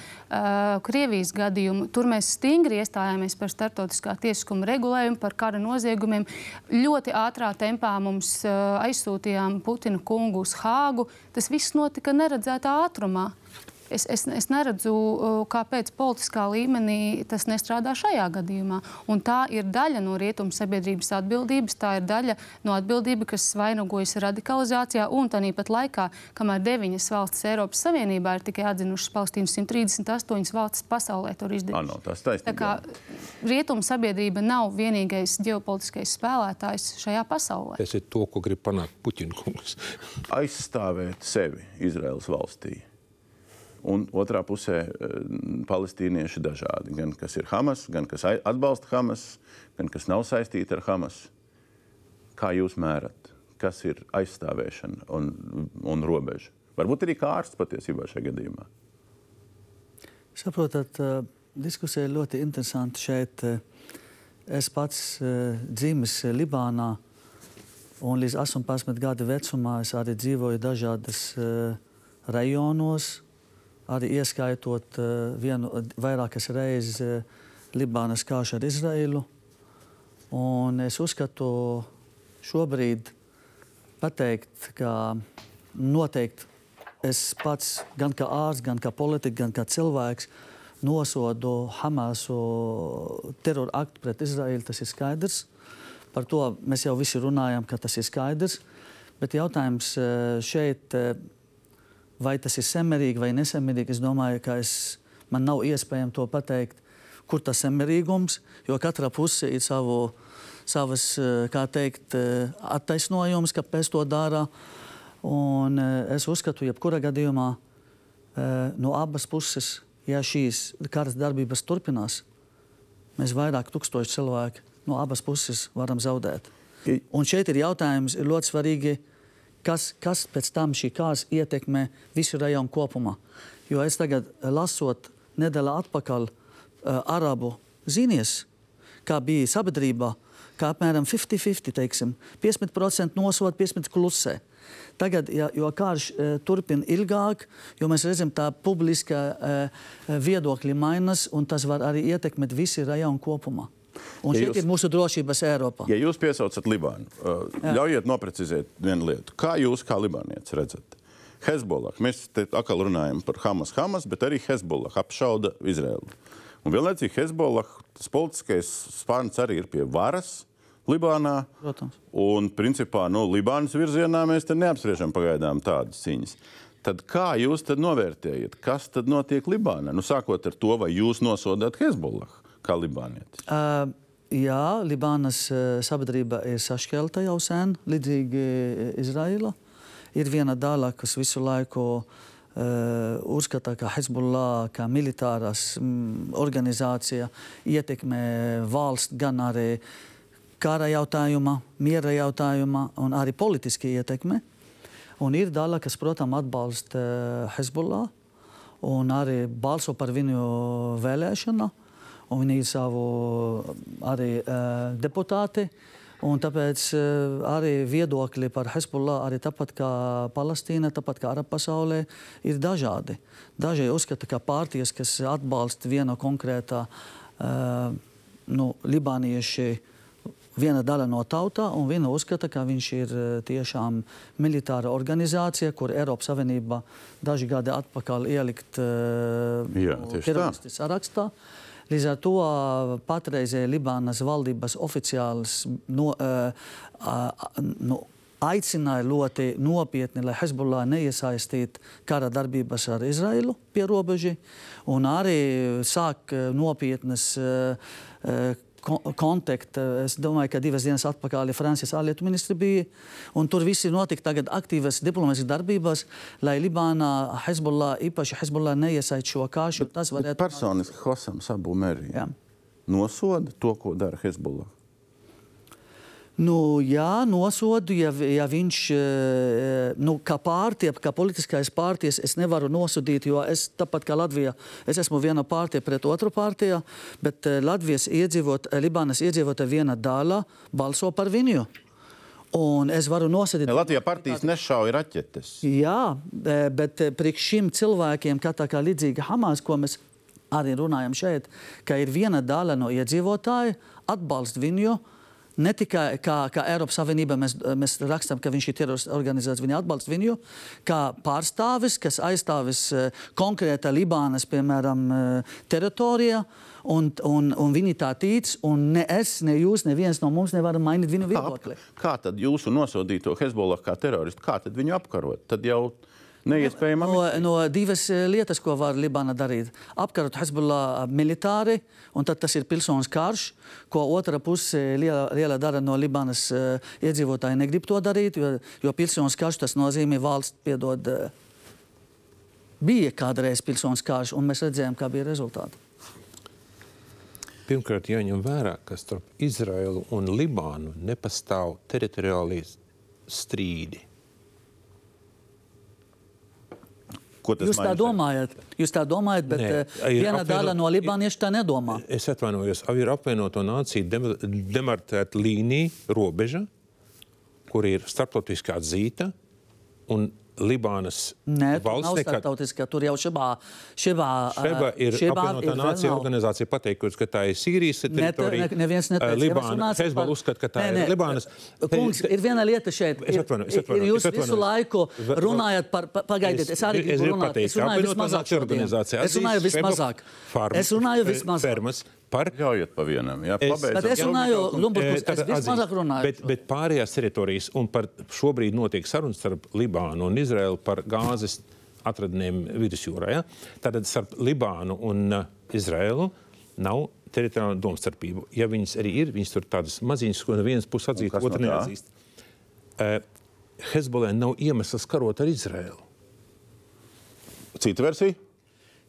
Krievijas gadījumu. Tur mēs stingri iestājāmies par starptautiskā tiesiskuma regulējumu, par kara noziegumiem. Ļoti ātrā tempā mums uh, aizsūtījām Putina kungu uz Hāgu. Tas viss notika neredzētā ātrumā es, es, es neredzu, uh, kāpēc politiskā līmenī tas nestrādā šajā gadījumā. Un tā ir daļa no rietumu sabiedrības atbildības, tā ir daļa no atbildības, kas vainagojas radikalizācijā. Un tāpat laikā, kamēr deviņas valstis Eiropas Savienībā ir tikai atzinušas Palestīnu, 138 valstis pasaulē to izdarījuši. Ano, tas taisnība. Tā kā rietumu sabiedrība nav vienīgais ģeopolitiskais spēlētājs šajā pasaulē. Tas ir to, ko grib panākt Puķina kungs. Aizstāvēt sevi Izraels valstī un otrā pusē eh, palestīnieši dažādi. Gan kas ir Hamas, gan kas atbalsta Hamas, gan kas nav saistīti ar Hamas. Kā jūs mērat, kas ir aizstāvēšana un, un robeža? Varbūt arī kā ārsts patiesībā šajā gadījumā. Saprotat, eh, diskusija ir ļoti interesanta šeit. Eh, es pats dzimis Libānā, un līdz 18 gadu vecumā es arī dzīvoju dažādas rajonos, arī ieskaitot uh, vienu, vairākas reizes uh, Libānas kāšu ar Izraēlu. Un es uzskatu, šobrīd pateikt, ka noteikti es pats, gan kā ārsts, gan kā politiķis, gan kā cilvēks, nosodu Hamasu terora aktu pret Izraēlu. Tas ir skaidrs. Par to mēs jau visi runājam, ka tas ir skaidrs. Bet jautājums šeit vai tas ir samērīgi vai nesamērīgi, es domāju, ka es, man nav iespējams to pateikt, kur tas samērīgums, jo katra puse ir savu, savas, eh, kā teikt, eh, attaisnojums, kāpēc to dara. Un eh, es uzskatu, jebkurā gadījumā no abas puses, ja šīs karas darbības turpinās, mēs vairāk tūkstoši cilvēku no abas puses varam zaudēt. Un šeit ir jautājums, ir ļoti svarīgi, kas, kas pēc tam šī kārs ietekmē visu rajonu kopumā. Jo es tagad eh, lasot nedēļu atpakaļ uh, arabu ziņas, kā bija sabiedrībā, kā apmēram 50-50, teiksim, 50% nosod, 50% klusē. Tagad, ja, jo karš e, turpina ilgāk, jo mēs redzam, tā publiskā e, viedokļa mainās, un tas var arī ietekmēt visu rajonu kopumā. Un ja šeit jūs, ir mūsu drošības Eiropā. Ja jūs piesaucat Libānu, uh, ļaujiet noprecizēt vienu lietu. Kā jūs, kā libānietis, redzat? Hezbollah. Mēs te atkal runājam par Hamas, Hamas, bet arī Hezbollah apšauda Izraelu. Un vienlaicīgi Hezbollah, tas politiskais spārns arī ir pie varas. Libānā. Protams. Un, principā, nu, Libānas virzienā mēs neapspriežam pagaidām tādas cīņas. Tad kā jūs tad novērtējat, kas tad notiek Libānā? Nu, sākot ar to, vai jūs nosodāt Hezbollah? Kā libānietis? Uh, jā, Libānas sabiedrība ir sašķelta jau sen, līdzīgi Izraela. Ir viena daļa, kas visu laiku uh, uzskata, ka Hezbollah, kā militārās mm, organizācija, ietekmē valsts gan arī kara jautājumā, miera jautājumā un arī politiski ietekmē. Un ir daļa, kas, protams, atbalsta Hezbollah un arī balso par viņu vēlēšanu un viņi ir savu arī uh, deputāti. Un tāpēc uh, arī viedokļi par Hezbollah, arī tāpat kā Palestīna, tāpat kā Arab pasaulē, ir dažādi. Daži uzskata, ka pārties, kas atbalsta vienu konkrētā uh, nu, libānieši viena daļa no tautā, un viena uzskata, ka viņš ir eh, tiešām militāra organizācija, kur Eiropas Savienība daži gadi atpakaļ ielikt Jā, tieši tā. teroristu sarakstā. Līdz ar to patreizēji Libānas valdības oficiāls no, no, aicināja ļoti nopietni, lai Hezbollah neiesaistītu kara darbības ar Izraelu pie robežas, un arī sāk nopietnas uh, uh, ko- kontakti. Es domāju, ka divas dienas atpakaļ Francijas ārlietu ministri bija. Tur viss notika tagad aktīvas diplomātiskas darbības, lai Libānā Hezbollah, īpaši Hezbollah neiesaist šo kāšu. Tas varētu Personiski Hosam Sabu Merī Jā. nosoda to, ko dara Hezbollah. Nu, jā, nosodu, ja, ja viņš, eh, nu, kā pārtie, kā politiskais pārties, es nevaru nosodīt, jo es, tāpat kā Latvija, es esmu viena pārtie pret otru pārtiju, bet eh, Latvijas iedzīvot, eh, Libānas iedzīvotāja viena daļa balso par viņu. Un es varu nosodīt. Ja Latvijā partijas nešauja raķetes. Jā, eh, bet eh, priekš šiem cilvēkiem, kā tā kā līdzīgi Hamas, ko mēs arī runājam šeit, ka ir viena daļa no iedzīvotāju atbalsta viņu. Ne tikai kā, kā Eiropas Savienība mēs, mēs rakstām, ka viņš ir terorists organizācija, viņa atbalsta viņu kā pārstāvis, kas aizstāvis eh, konkrēta Libānas, piemēram, eh, teritorijā. Un, un, un viņi tā tic, un ne es, ne jūs, neviens no mums nevaram mainīt viņu Kā, viedokli. kā tad jūsu nosodīto Hezbollah kā teroristu, kā tad viņu apkarot? Tad jau neiespējami. No, no divas eh, lietas, ko var Libāna darīt. Apkarot Hezbollah militāri, un tad tas ir pilsonis karš, ko otra puse liela, liela daļa no Libānas uh, iedzīvotāji negrib to darīt, jo, jo pilsonis karš tas nozīmē valsts piedod. Uh, bija kādreiz pilsonis karš, un mēs redzējām, kā bija rezultāti. Pirmkārt, jāņem vērā, ka starp Izraelu un Libānu nepastāv teritoriālie strīdi. Ko tas Jūs tā domājat, jūs tā domājat bet Nē, ir viena apvienot- daļa no libāniešu tā nedomā. Es atvainojos, ir apvienoto nāciju dem- demartēta līnija, robeža, kur ir starptautiski atzīta. Un Libānas Nē, nav valsts nekad starptautiskā. Tur jau šibā, šibā, Šeba ir šibā apvienotā nācija vēl nav. organizācija pateikusi, ka tā ir Sīrijas teritorija. ne, neviens neteica. Libāna, Hezbollah par- uzskata, ka tā Nē, ir nē, Libānas. Kungs, ir viena lieta šeit. Es Ir- atvainojos, es ir- atvainojos, Jūs es visu atvainojos. laiku runājat par, pa- pagaidiet, es arī gribu runāt. Es runāju vismazāk šodien. Es runāju vismazāk. Es runāju vismazāk. Par Ļaujiet pa vienam. Jā, pabeidzam. Bet es runāju, Lumburkungs, tad es vismazāk runāju. Bet, bet pārējās teritorijas, un par šobrīd notiek sarunas starp Libānu un Izraelu par gāzes atradnēm vidusjūrā. Ja? Tātad starp Libānu un uh, Izraelu nav teritoriāla domstarpība. Ja viņas arī ir, viņas tur tādas maziņas, ko no vienas puses atzīst, kas no neatzīst. Uh, Hezbollah nav iemesls karot ar Izraelu. Cita versija?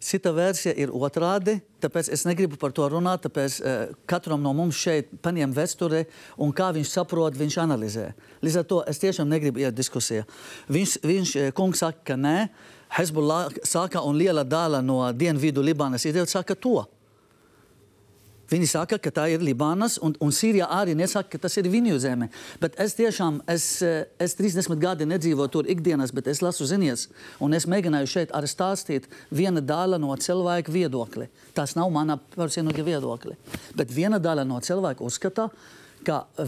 Cita versija ir otrādi, tāpēc es negribu par to runāt. Tāpēc uh, katram no mums šeit paņem vēsture, un kā viņš saprot, viņš analizē. Līdz ar to es tiešām negribu iet diskusijā. Viņš, viņš eh, kungs saka, ka nē, Hezbollah saka, un liela daļa no dienvidu Libānas iedzīvotāju saka to. Viņi saka, ka tā ir Libānas, un, un Sīrijā arī nesaka, ka tas ir viņu zeme. Bet es tiešām, es, eh, es 30 gadi nedzīvoju tur ikdienas, bet es lasu ziņas, un es mēģināju šeit arī stāstīt viena daļa no cilvēka viedokļa. Tas nav mana personīga viedokļa. Bet viena daļa no cilvēka uzskata, ka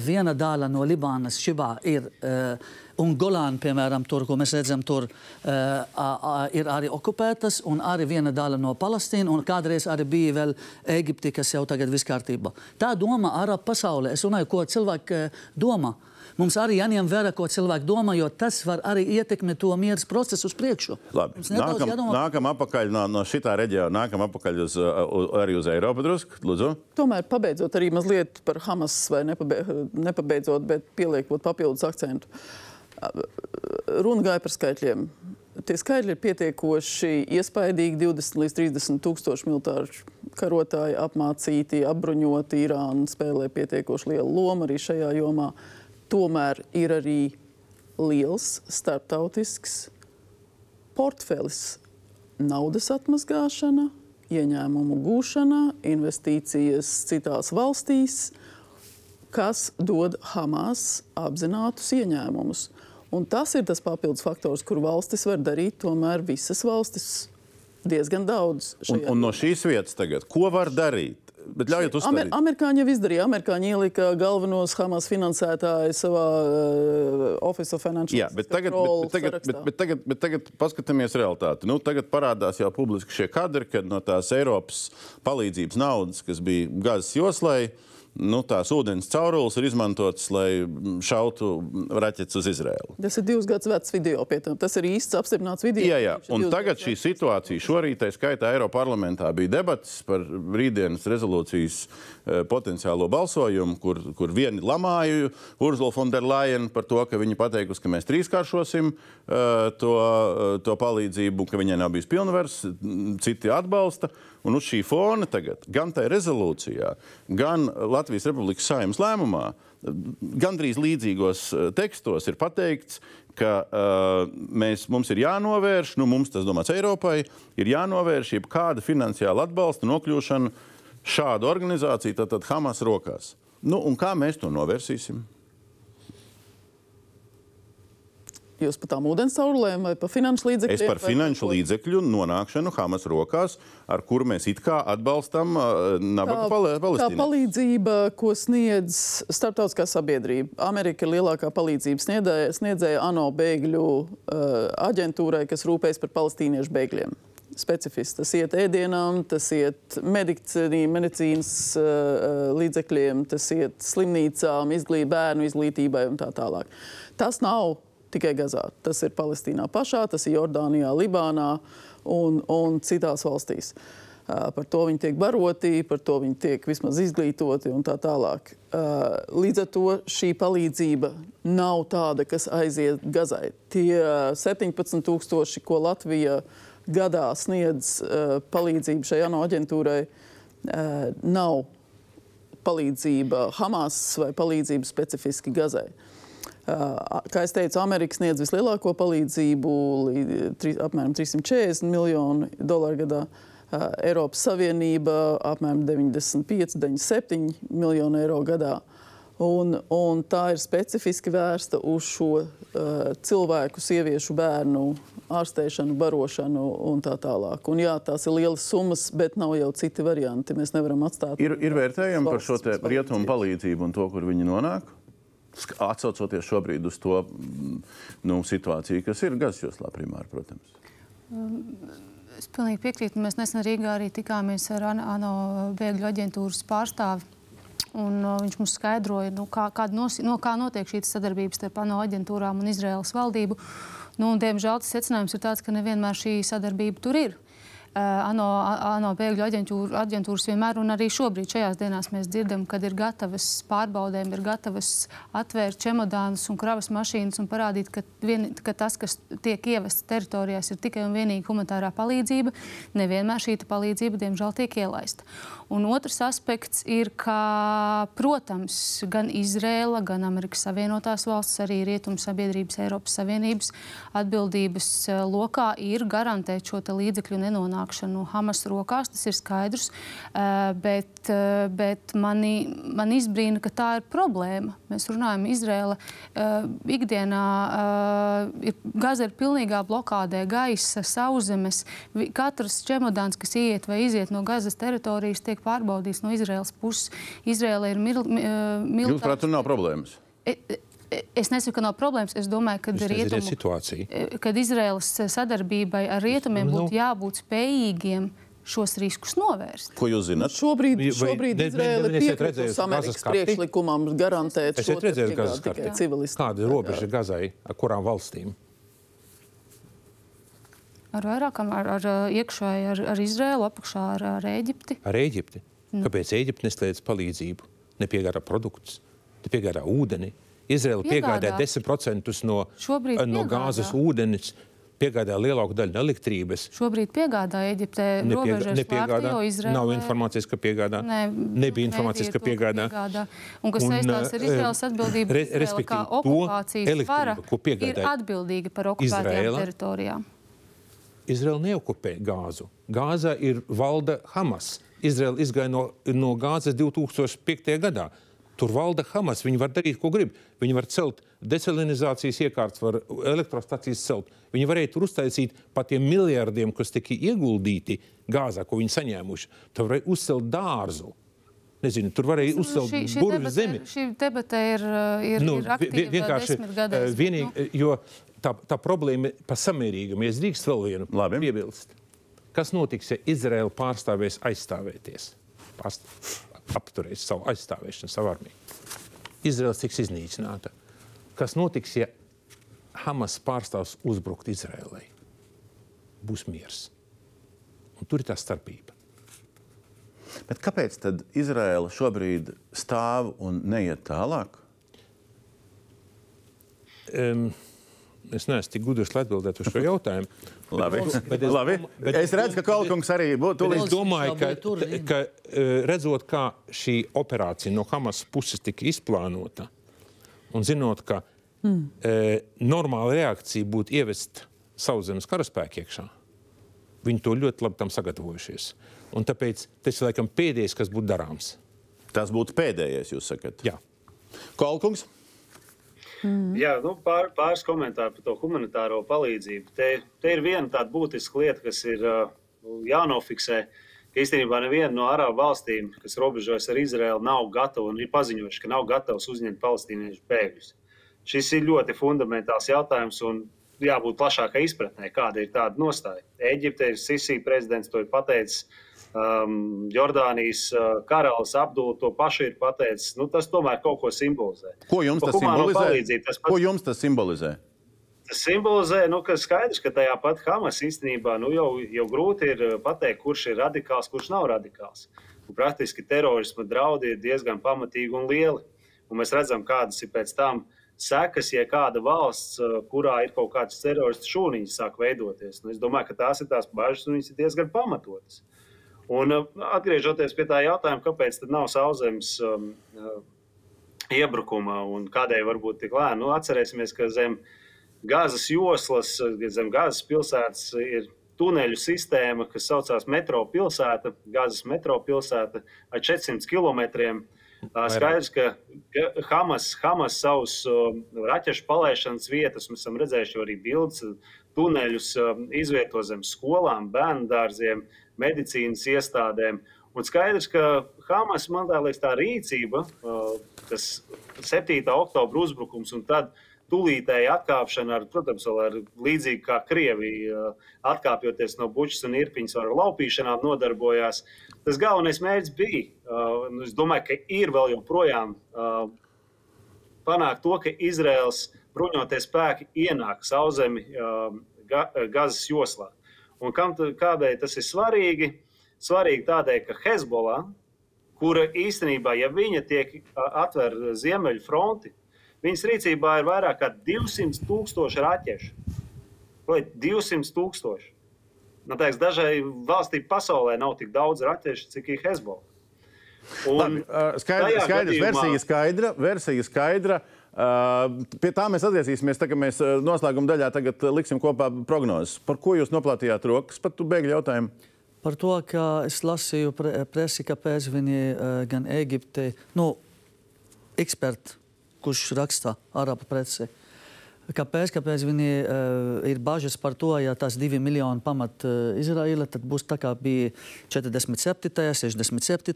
viena daļa no Libānas šibā ir. Uh, Un Golāna, piemēram, tur, ko mēs redzam, tur uh, uh, ir arī okupētas, un arī viena daļa no Palestīnas, un kādreiz arī bija vēl Eģipte, kas jau tagad viss kārtībā. Tā doma Arābu pasaulē. Es runāju, ko cilvēki uh, domā. Mums arī jāņem vērā, ko cilvēki domā, jo tas var arī ietekmēt to mieru procesu uz priekšu. Labi, nākam, jādomā- nākam apakaļ no, no šitā reģiona, nākam apakaļ uz, uh, u- arī uz Eiropu drusku. Lūdzu. Tomēr pabeidzot arī mazliet par Hamas, vai nepabe, nepabeidzot, bet pieliekot papildus akcentu. Runa gāja par skaitļiem. Tie skaitļi ir pietiekoši iespaidīgi. 20 līdz 30 tūkstoši militāru karotāji apmācīti, apbruņoti. Irāna spēlē pietiekoši lielu lomu arī šajā jomā. Tomēr ir arī liels starptautisks portfelis naudas atmazgāšana, ieņēmumu gūšana, investīcijas citās valstīs, kas dod Hamas apzinātus ieņēmumus. Un tas ir tas papildus faktors, kur valstis var darīt, tomēr visas valstis diezgan daudz. Un, un no šīs vietas tagad, ko var darīt? Bet ļaujiet Amer, uzstādīt. amerikāņi jau izdarīja. Amerikāņi ielika galvenos Hamas finansētājus savā uh, Office of Financial Jā, bet tagad, bet, bet, tagad, bet, bet, tagad, bet tagad paskatāmies realitāti. Nu, tagad parādās jau publiski šie kadri, kad no tās Eiropas palīdzības naudas, kas bija Gazas joslai, nu, tās ūdens caurules ir izmantotas, lai šautu raķetes uz Izraēlu. Tas ir divus gadus vecs video pie tam. Tas ir īsts apstiprināts video. Jā, jā. Un tagad šī situācija, šorīt, tā skaitā Eiropas parlamentā, bija debats par rītdienas rezolūcijas eh, potenciālo balsojumu, kur, kur vieni lamāja Urzula Fonderlaina par to, ka viņa pateikusi, ka mēs trīskāršosim eh, to, eh, to palīdzību, ka viņai nav bijis pilnvars, citi atbalsta. Un uz šī fona tagad gan tajā rezolūcijā, gan Latvijas Republikas saimnes lēmumā, gandrīz līdzīgos eh, tekstos ir pateikts, ka uh, mēs, mums ir jānovērš, nu, mums tas domāts Eiropai, ir jānovērš jebkāda finansiāla atbalsta nokļūšana šādu organizāciju, tātad Hamas rokās. Nu, un kā mēs to novērsīsim? Jūs par tām ūdens caurulēm vai par finanšu līdzekļiem? Es par finanšu līdzekļu nonākšanu Hamas rokās, ar kuru mēs it kā atbalstam uh, nabaga Palestīnu. palīdzība, ko sniedz starptautiskā sabiedrība. Amerika ir lielākā palīdzības sniedzēja, sniedzēja ANO bēgļu uh, aģentūrai, kas rūpējas par palestīniešu bēgļiem. Specifiski tas iet ēdienām, tas iet medicīnī, medicīnas uh, līdzekļiem, tas iet slimnīcām, izglīt, bērnu izglītībai un tā tālāk. Tas nav tikai Gazā. Tas ir Palestīnā pašā, tas ir Jordānijā, Libānā un, un citās valstīs. Par to viņi tiek baroti, par to viņi tiek vismaz izglītoti un tā tālāk. Līdz ar to šī palīdzība nav tāda, kas aiziet Gazai. Tie uh, 17,000, ko Latvija gadā sniedz palīdzību šai ANO aģentūrai, nav palīdzība Hamas vai palīdzība specifiski Gazai. Uh, Kā jau teicu, Amerika sniedz vislielāko palīdzību, līdz, tri, apmēram 340 miljonu dolāru gadā. Eiropas Savienība apmēram 95, 97 miljonu eiro gadā. Un, un tā ir specifiski vērsta uz šo uh, cilvēku, sieviešu, bērnu ārstēšanu, barošanu un tā tālāk. Un, jā, tās ir lielas summas, bet nav jau citi varianti. Mēs nevaram atstāt. Ir, ir vērtējumi par šo rietumu palīdzību un to, kur viņi nonāk? Atcaucoties šobrīd uz to mm, nu, situāciju, kas ir Gazas joslā primāri, protams. Es pilnīgi piekrītu. Mēs nesen Rīgā arī tikāmies ar ANO bēgļu aģentūras pārstāvi. Un, uh, viņš mums skaidroja, nu, kā, nos, no, kā notiek šī sadarbība starp ANO aģentūrām un Izraēlas valdību. Nu, un, diemžēl tas secinājums ir tāds, ka nevienmēr šī sadarbība tur ir. Uh, ANO, ANO bēgļu aģentūra, aģentūras vienmēr, un arī šobrīd, šajās dienās, mēs dzirdam, kad ir gatavas pārbaudēm, ir gatavas atvērt čemodānus un kravas mašīnas un parādīt, ka, vien, ka tas, kas tiek ievests teritorijās, ir tikai un vienīgi humanitārā palīdzība. Nevienmēr šī palīdzība, diemžēl, tiek ielaista. Un otrs aspekts ir, ka, protams, gan Izrēla, gan Amerikas Savienotās valstis, arī Rietumu sabiedrības, Eiropas Savienības atbildības eh, lokā ir garantēt šo līdzekļu nenonākšanu Hamas rokās. Tas ir skaidrs, eh, bet, eh, bet mani, man izbrīna, ka tā ir problēma. Mēs runājam, Izrēla uh, ikdienā ir Gaza ir pilnīgā blokādē, gaisa, sauszemes. Katrs čemodāns, kas iet vai iziet no Gazas teritorijas, tiek pārbaudīts no Izraēlas puses. Izrēla ir mil, mi- uh, Jūsuprāt, tur nav problēmas? E- e- Es nesaku, ka nav problēmas. Es domāju, ka rietumu, e, kad Izraēlas sadarbībai ar rietumiem Nu. būtu jābūt spējīgiem šos riskus novērst. Ko jūs zināt? Šobrīd, Vai- šobrīd ne- Izraela piekritusi Amerikas priekšlikumam garantēt šo piegādi tikai karti. civilistiem. Kāda ir robeža Gazai, ar kurām valstīm? Ar vairākām, ar, ar ā, iekšēji, ar, ar Izraēlu, apakšā ar, ar Ēģipti. Ar Eģipti. Kāpēc Eģipte nesniedz palīdzību? Nepiegādā produktus, nepiegādā ūdeni. Izraela piegādā Piegādā. 10% no, Šobrīd no piegādā. gāzes ūdens, piegādā lielāku daļu no elektrības. Šobrīd piegādā Eģiptē robežas nepiegādā. Izraēlē... Nav informācijas, ka piegādā. Nē, Nebija informācijas, ka piegādā. piegādā. Un kas saistās ar eh, Izraēlas atbildību, re- Izraela kā okupācijas vara ir atbildīga par okupētajām Izraela. teritorijām. Izraela neokupē gāzu. Gāzā ir valda Hamas. Izraela izgāja no, no gāzes 2005. gadā. Tur valda Hamas. Viņi var darīt, ko grib. Viņi var celt desalinizācijas iekārtas, var elektrostacijas celt. Viņi varēja tur uztaisīt pat tiem miljardiem, kas tika ieguldīti gāzā, ko viņi saņēmuši. Tur varēja uzcelt dārzu. Nezinu, tur varēja uzcelt Šī, šī, burbuļu zemi. šī debata ir, uh, ir, Nu, ir aktīva vi- vienkārši desmitgadēs, eh, bet, vienīgi, nu, jo tā, tā problēma ir par samērīgumu. Ja es drīkst vēl vienu Labi. piebilst. Kas notiks, ja Izraela pārstāvēs aizstāvēties, pārst apturēs savu aizstāvēšanu, savu armiju? Izraels tiks iznīcināta. Kas notiks, ja Hamas pārstāvs uzbrukt Izraēlai? Būs miers. Un tur ir tā starpība. Bet kāpēc tad Izraela šobrīd stāv un neiet tālāk? Um, es neesmu tik gudrs, lai atbildētu uz šo jautājumu. Labi. Bet es Labi. bet es redzu, ka Kalkungs arī būtu. Bet es domāju, ka, tur ka, eh, redzot, kā šī operācija no Hamas puses tika izplānota, un zinot, ka mm. e, normāla reakcija būtu ievest sauszemes karaspēku iekšā, viņi to ļoti labi tam sagatavojušies. Un tāpēc tas ir laikam pēdējais, kas būtu darāms. Tas būtu pēdējais, jūs sakat. Jā. Kalkungs. Jā, nu, pār, pāris komentāri par to humanitāro palīdzību. Te, te ir viena tāda būtiska lieta, kas ir uh, jānofiksē. Īstenībā neviena no arābu valstīm, kas robežojas ar Izraelu, nav gatava un ir paziņojuši, ka nav gatavs uzņemt palestīniešu bēgļus. Šis ir ļoti fundamentāls jautājums un jābūt plašākai izpratnē, kāda ir tāda nostāja. Eģipte ir Sisi prezidents, to ir pateicis. Um, Jordānijas uh, karalis Abdullah to pašu ir pateicis. Nu, tas tomēr kaut ko simbolizē. Ko jums tas simbolizē? tas pats- Ko jums tas simbolizē? Tas simbolizē, nu, ka skaidrs, ka tajā pat Hamas īstenībā nu, jau, jau grūti ir uh, pateikt, kurš ir radikāls, kurš nav radikāls. Un praktiski terorisma draudi ir diezgan pamatīgi un lieli. Un mēs redzam, kādas ir pēc tam sekas, ja kāda valsts, uh, kurā ir kaut kāds terorists šūniņš, sāk veidoties. Nu, es domāju, ka tās ir tās bažas, un viņas ir diezgan pamatotas. Un uh, atgriežoties pie tā jautājuma, kāpēc tad nav sauszemes um, uh, iebrukuma un kādēļ varbūt tik lēni, nu, atcerēsimies, ka zem Gāzes joslas, zem Gāzes pilsētas ir tuneļu sistēma, kas saucās Metro pilsēta, Gāzes metro pilsēta ar 400 km. Skaidrs, ka Hamas, Hamas savus uh, raķešu palaišanas vietas, mēs esam redzējuši arī bildes, tuneļus uh, izvieto zem skolām, bērnu dārziem, medicīnas iestādēm. Un skaidrs, ka Hamas man liekas, tā rīcība, uh, tas 7. oktobra uzbrukums un tad tūlītēja atkāpšana, ar, protams, vēl ar līdzīgi kā Krievija, uh, atkāpjoties no bučas un irpiņas, ar laupīšanām nodarbojās. Tas galvenais mērķis bija, uh, un es domāju, ka ir vēl joprojām panākt to, ka Izraels bruņotie spēki ienāk sauszemi ga, Gazas joslā. Un kam, kādēļ tas ir svarīgi? Svarīgi tādēļ, ka Hezbollah, kura īstenībā, ja viņa tiek atver ziemeļu fronti, viņas rīcībā ir vairāk kā 200 tūkstoši raķešu. Vai 200 tūkstoši? Man liekas, dažai valstī pasaulē nav tik daudz raķešu, cik ir Hezbollah. Tajā skaidrs gadījumā- versija skaidra. Versija skaidra. Uh, pie tā mēs atgriezīsimies. Tagad mēs uh, noslēguma daļā uh, liksim kopā prognozes. Par ko jūs noplātījāt rokas par bēgļu jautājumu? Par to, ka es lasīju pre presi, kāpēc viņi uh, gan Eģipte, nu, eksperti, kurš raksta arabu presi, kāpēc, kāpēc viņi uh, ir bažas par to, ja tās divi miljoni pamat uh, Izraela, tad būs tā kā bija 47. 67.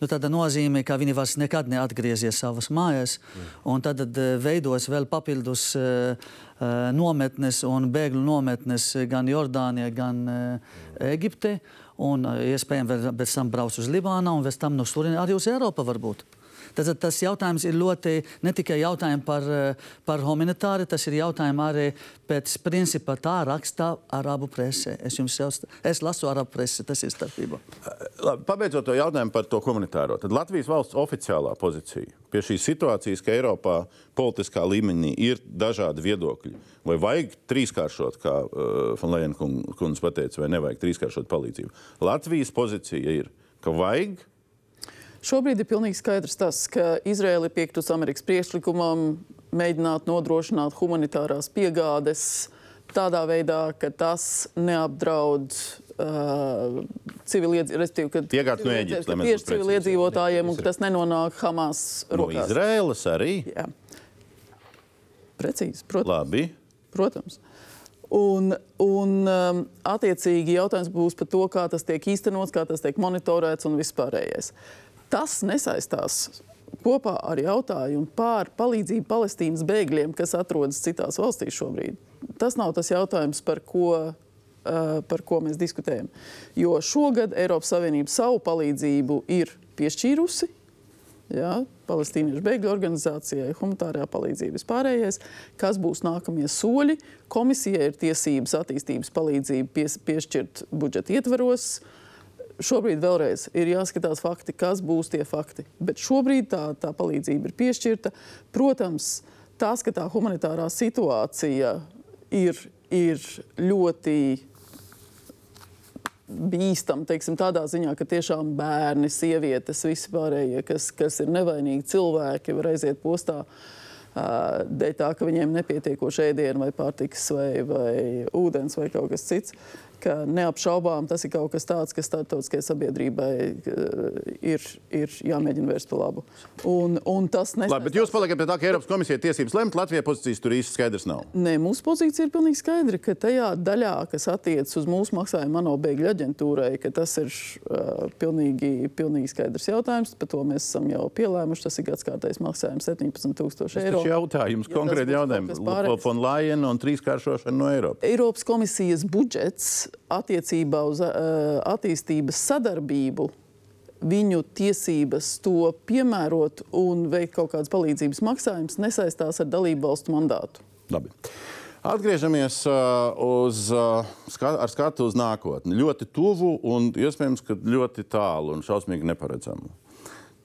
Nu, tāda nozīme, ka viņi vairs nekad neatgriezies savas mājas, un tad uh, veidos vēl papildus uh, uh, nometnes un bēgļu nometnes gan Jordānijā, gan uh, Eģipte. Un uh, iespējams, pēc tam brauc uz Libānu un pēc tam no turienes arī uz Eiropu varbūt. Tad tas jautājums ir ļoti ne tikai jautājums par, uh, par humanitāru, tas ir jautājums arī pēc principa tā rakstā arabu presē. Es jums jau es lasu arabu presi, tas ir starpība. Labi, pabeidzot to jautājumu par to humanitāro, tad Latvijas valsts oficiālā pozīcija pie šīs situācijas, ka Eiropā politiskā līmenī ir dažādi viedokļi. Vai vajag trīskāršot, kā uh, Falēna kundze pateica, vai nevajag trīskāršot palīdzību? Latvijas pozīcija ir, ka vajag. Šobrīd ir pilnīgi skaidrs tas, ka Izraela ir piektus Amerikas priekšlikumam mēģināt nodrošināt humanitārās piegādes tādā veidā, ka tas neapdraud uh, civiliedzīvotājiem, no mēs tieši civiliedzīvotājiem, un ka tas nenonāk Hamas No rokās. Izraēlas arī. Jā. Precīzi, protams. Labi. Protams. Un, un um, attiecīgi jautājums būs par to, kā tas tiek īstenots, kā tas tiek monitorēts un vispārējais. Tas nesaistās kopā ar jautājumu par palīdzību Palestīnas bēgļiem, kas atrodas citās valstīs šobrīd. Tas nav tas jautājums, par ko, uh, par ko mēs diskutējam. Jo šogad Eiropas Savienība savu palīdzību ir piešķīrusi. Ja, Palestīniešu bēgļu organizācijai, humanitārā palīdzība vispārējais. Kas būs nākamie soļi? Komisijai ir tiesības attīstības palīdzību pies, piešķirt budžeta ietveros. Šobrīd vēlreiz ir jāskatās fakti, kas būs tie fakti. Bet šobrīd tā, tā palīdzība ir piešķirta. Protams, tas, ka tā humanitārā situācija ir, ir ļoti bīstama, teiksim, tādā ziņā, ka tiešām bērni, sievietes, visi pārējie, kas, kas ir nevainīgi cilvēki, var aiziet postā. Uh, dēļ tā, ka viņiem nepietiekoši ēdienu, vai pārtikas, vai, vai ūdens, vai kaut kas cits ka neapšaubām tas ir kaut kas tāds, kas starptautiskajai sabiedrībai ir, ir jāmēģina vērst par labu. Un, un tas nesaistās. Labi, bet jūs paliekat pie tā, ka Eiropas komisija tiesības lemt, Latvijai pozīcijas tur īsti skaidrs nav. Nē, mūsu pozīcija ir pilnīgi skaidra, ka tajā daļā, kas attiecas uz mūsu maksājumu mano bēgļu aģentūrai, ka tas ir uh, pilnīgi, pilnīgi skaidrs jautājums. Par to mēs esam jau pielēmuši. Tas ir gadskārtais maksājums 17,000 eiro. Tas ir jautājums, konkrēti jautājums. Von Leyen un trīskāršošana no Eiropas. Eiropas komisijas budžets attiecībā uz uh, attīstības sadarbību, viņu tiesības to piemērot un veikt kaut kādas palīdzības maksājumus nesaistās ar dalību valstu mandātu. Labi. Atgriežamies uh, uz, uh, skat, ar skatu uz nākotni. Ļoti tuvu un iespējams, ka ļoti tālu un šausmīgi neparedzamu.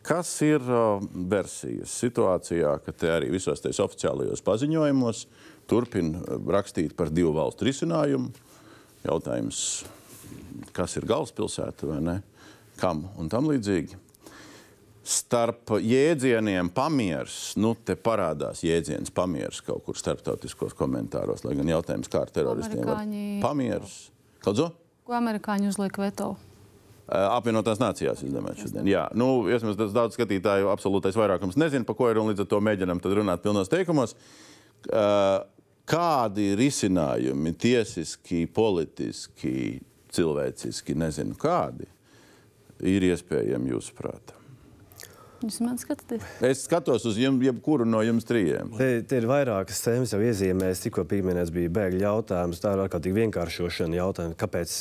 Kas ir uh, versijas situācijā, ka te arī visos tajos oficiālajos paziņojumos turpina rakstīt par divu valstu risinājumu? Jautājums, kas ir galvaspilsēta vai ne, kam un tam līdzīgi. Starp jēdzieniem pamieris, nu, te parādās jēdziens pamieris kaut kur starptautiskos komentāros, lai gan jautājums, kā ar teroristiem Amerikāņi... var pamieris. Kādzo? Ko amerikāņi uzliek veto? Apvienotās nācijās izdomāt šodien. Jā, nu, iespējams, tas daudz skatītāju absolūtais vairākums nezina, par ko ir, un līdz ar to mēģinam runāt pilnos teikumos. Uh, kādi risinājumi, tiesiski, politiski, cilvēciski, nezinu kādi, ir iespējami jūsuprāt? Jūs man skatāties? Es skatos uz jums, jebkuru no jums trijiem. Te, te ir vairākas tēmas jau iezīmēs. Tikko pieminēts bija bēgļu jautājums. Tā ir ārkārtīgi vienkāršošana jautājums. Kāpēc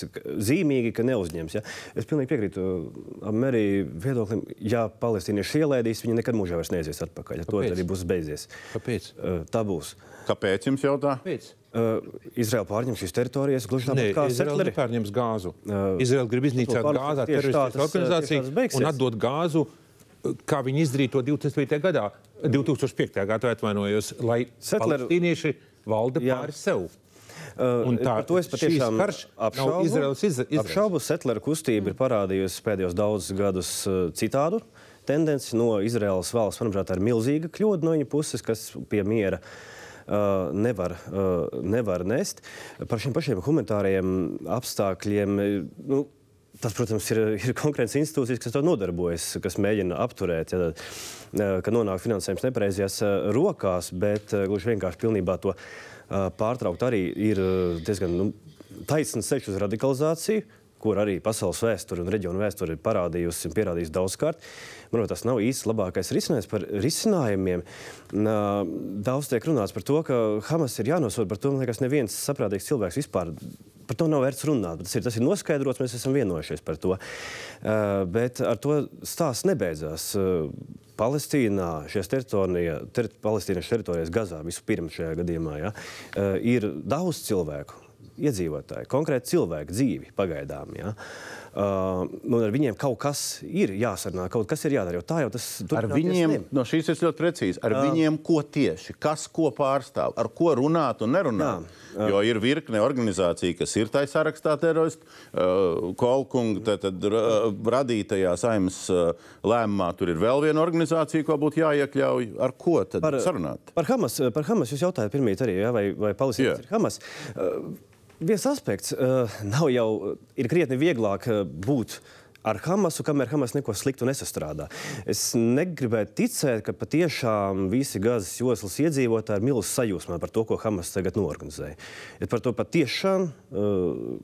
zīmīgi, ka neuzņems? Ja? Es pilnīgi piekrītu Merija viedoklim. Ja palestīnieši ielaidīs, viņi nekad mūžā vairs neiesies atpakaļ. Ja? To arī būs beidzies. Kāpēc? Tā būs. Kāpēc jums jautā? Kāpēc? Uh, Izraela pārņem šīs teritorijas gluži tāpat kā Izraela nepārņems gāzu. Uh, Izraela grib iznīcināt gāzā teroristisku organizāciju un atdot gāzu uh, kā viņi izdarīja to 2005. gadā, 2005. gadā atvainojos, lai palestīnieši valda pāri sev. Uh, un tā, to es patiešām apšaubu. Apšaubu Setlera kustība ir parādījusi pēdējos daudzus gadus uh, citādu tendenci no Izraels valsts. Manuprāt, ir milzīga kļūda no viņa puses, kas pie miera uh, nevar, uh, nevar nest. Par šiem pašiem humanitāriem apstākļiem. Nu, Tas, protams, ir, ir konkrēts institūcijas, kas to nodarbojas, kas mēģina apturēt, ja, ka nonāk finansējums nepareizajās rokās, bet gluži vienkārši pilnībā to pārtraukt arī ir diezgan nu, taisns ceļš uz radikalizāciju, kur arī pasaules vēsture un reģionu vēsture ir parādījusi un pierādījusi daudzkārt. Manuprāt, tas nav īsti labākais risinājums par risinājumiem. Daudz tiek runāts par to, ka Hamas ir jānosod par to. Man liekas, neviens saprātīgs cilvēks vispār par to nav vērts runāt. Tas ir, tas ir noskaidrots, mēs esam vienojušies par to. Uh, bet ar to stāsts nebeidzās. Uh, Palestīnā, šajās teritorijās, ter, palestīniešu teritorijās, Gazā vispirms šajā gadījumā, ja, uh, ir daudz cilvēku, iedzīvotāji, konkrēti cilvēku dzīvi pagaidām. Ja. Uh, nu, ar viņiem kaut kas ir jāsarunā, kaut kas ir jādara. Tā jau tas ir. Viņiem, no šīs ir ļoti precīzi. Ar uh, viņiem ko tieši, kas ko pārstāv, ar ko runāt un nerunāt. Jā, uh, jo ir virkne organizācija, kas ir tajā sarakstā teroristu. Uh, Kolkunga tad, tad, uh, radītajā saimnes uh, lēmumā tur ir vēl viena organizācija, ko būtu jāiekļauj. Ar ko tad par, sarunāt? Par Hamas, par Hamas jūs jautājat pirmie arī, ja, vai, vai Palestīnas ir Hamas. Uh, viens aspekts uh, nav jau, ir krietni vieglāk uh, būt ar Hamasu, kamēr Hamas neko sliktu nesastrādā. Es negribētu ticēt, ka patiešām visi Gazas joslas iedzīvotāji ir milzīgi sajūsmā par to, ko Hamas tagad norganizēja. Ja par to patiešām uh,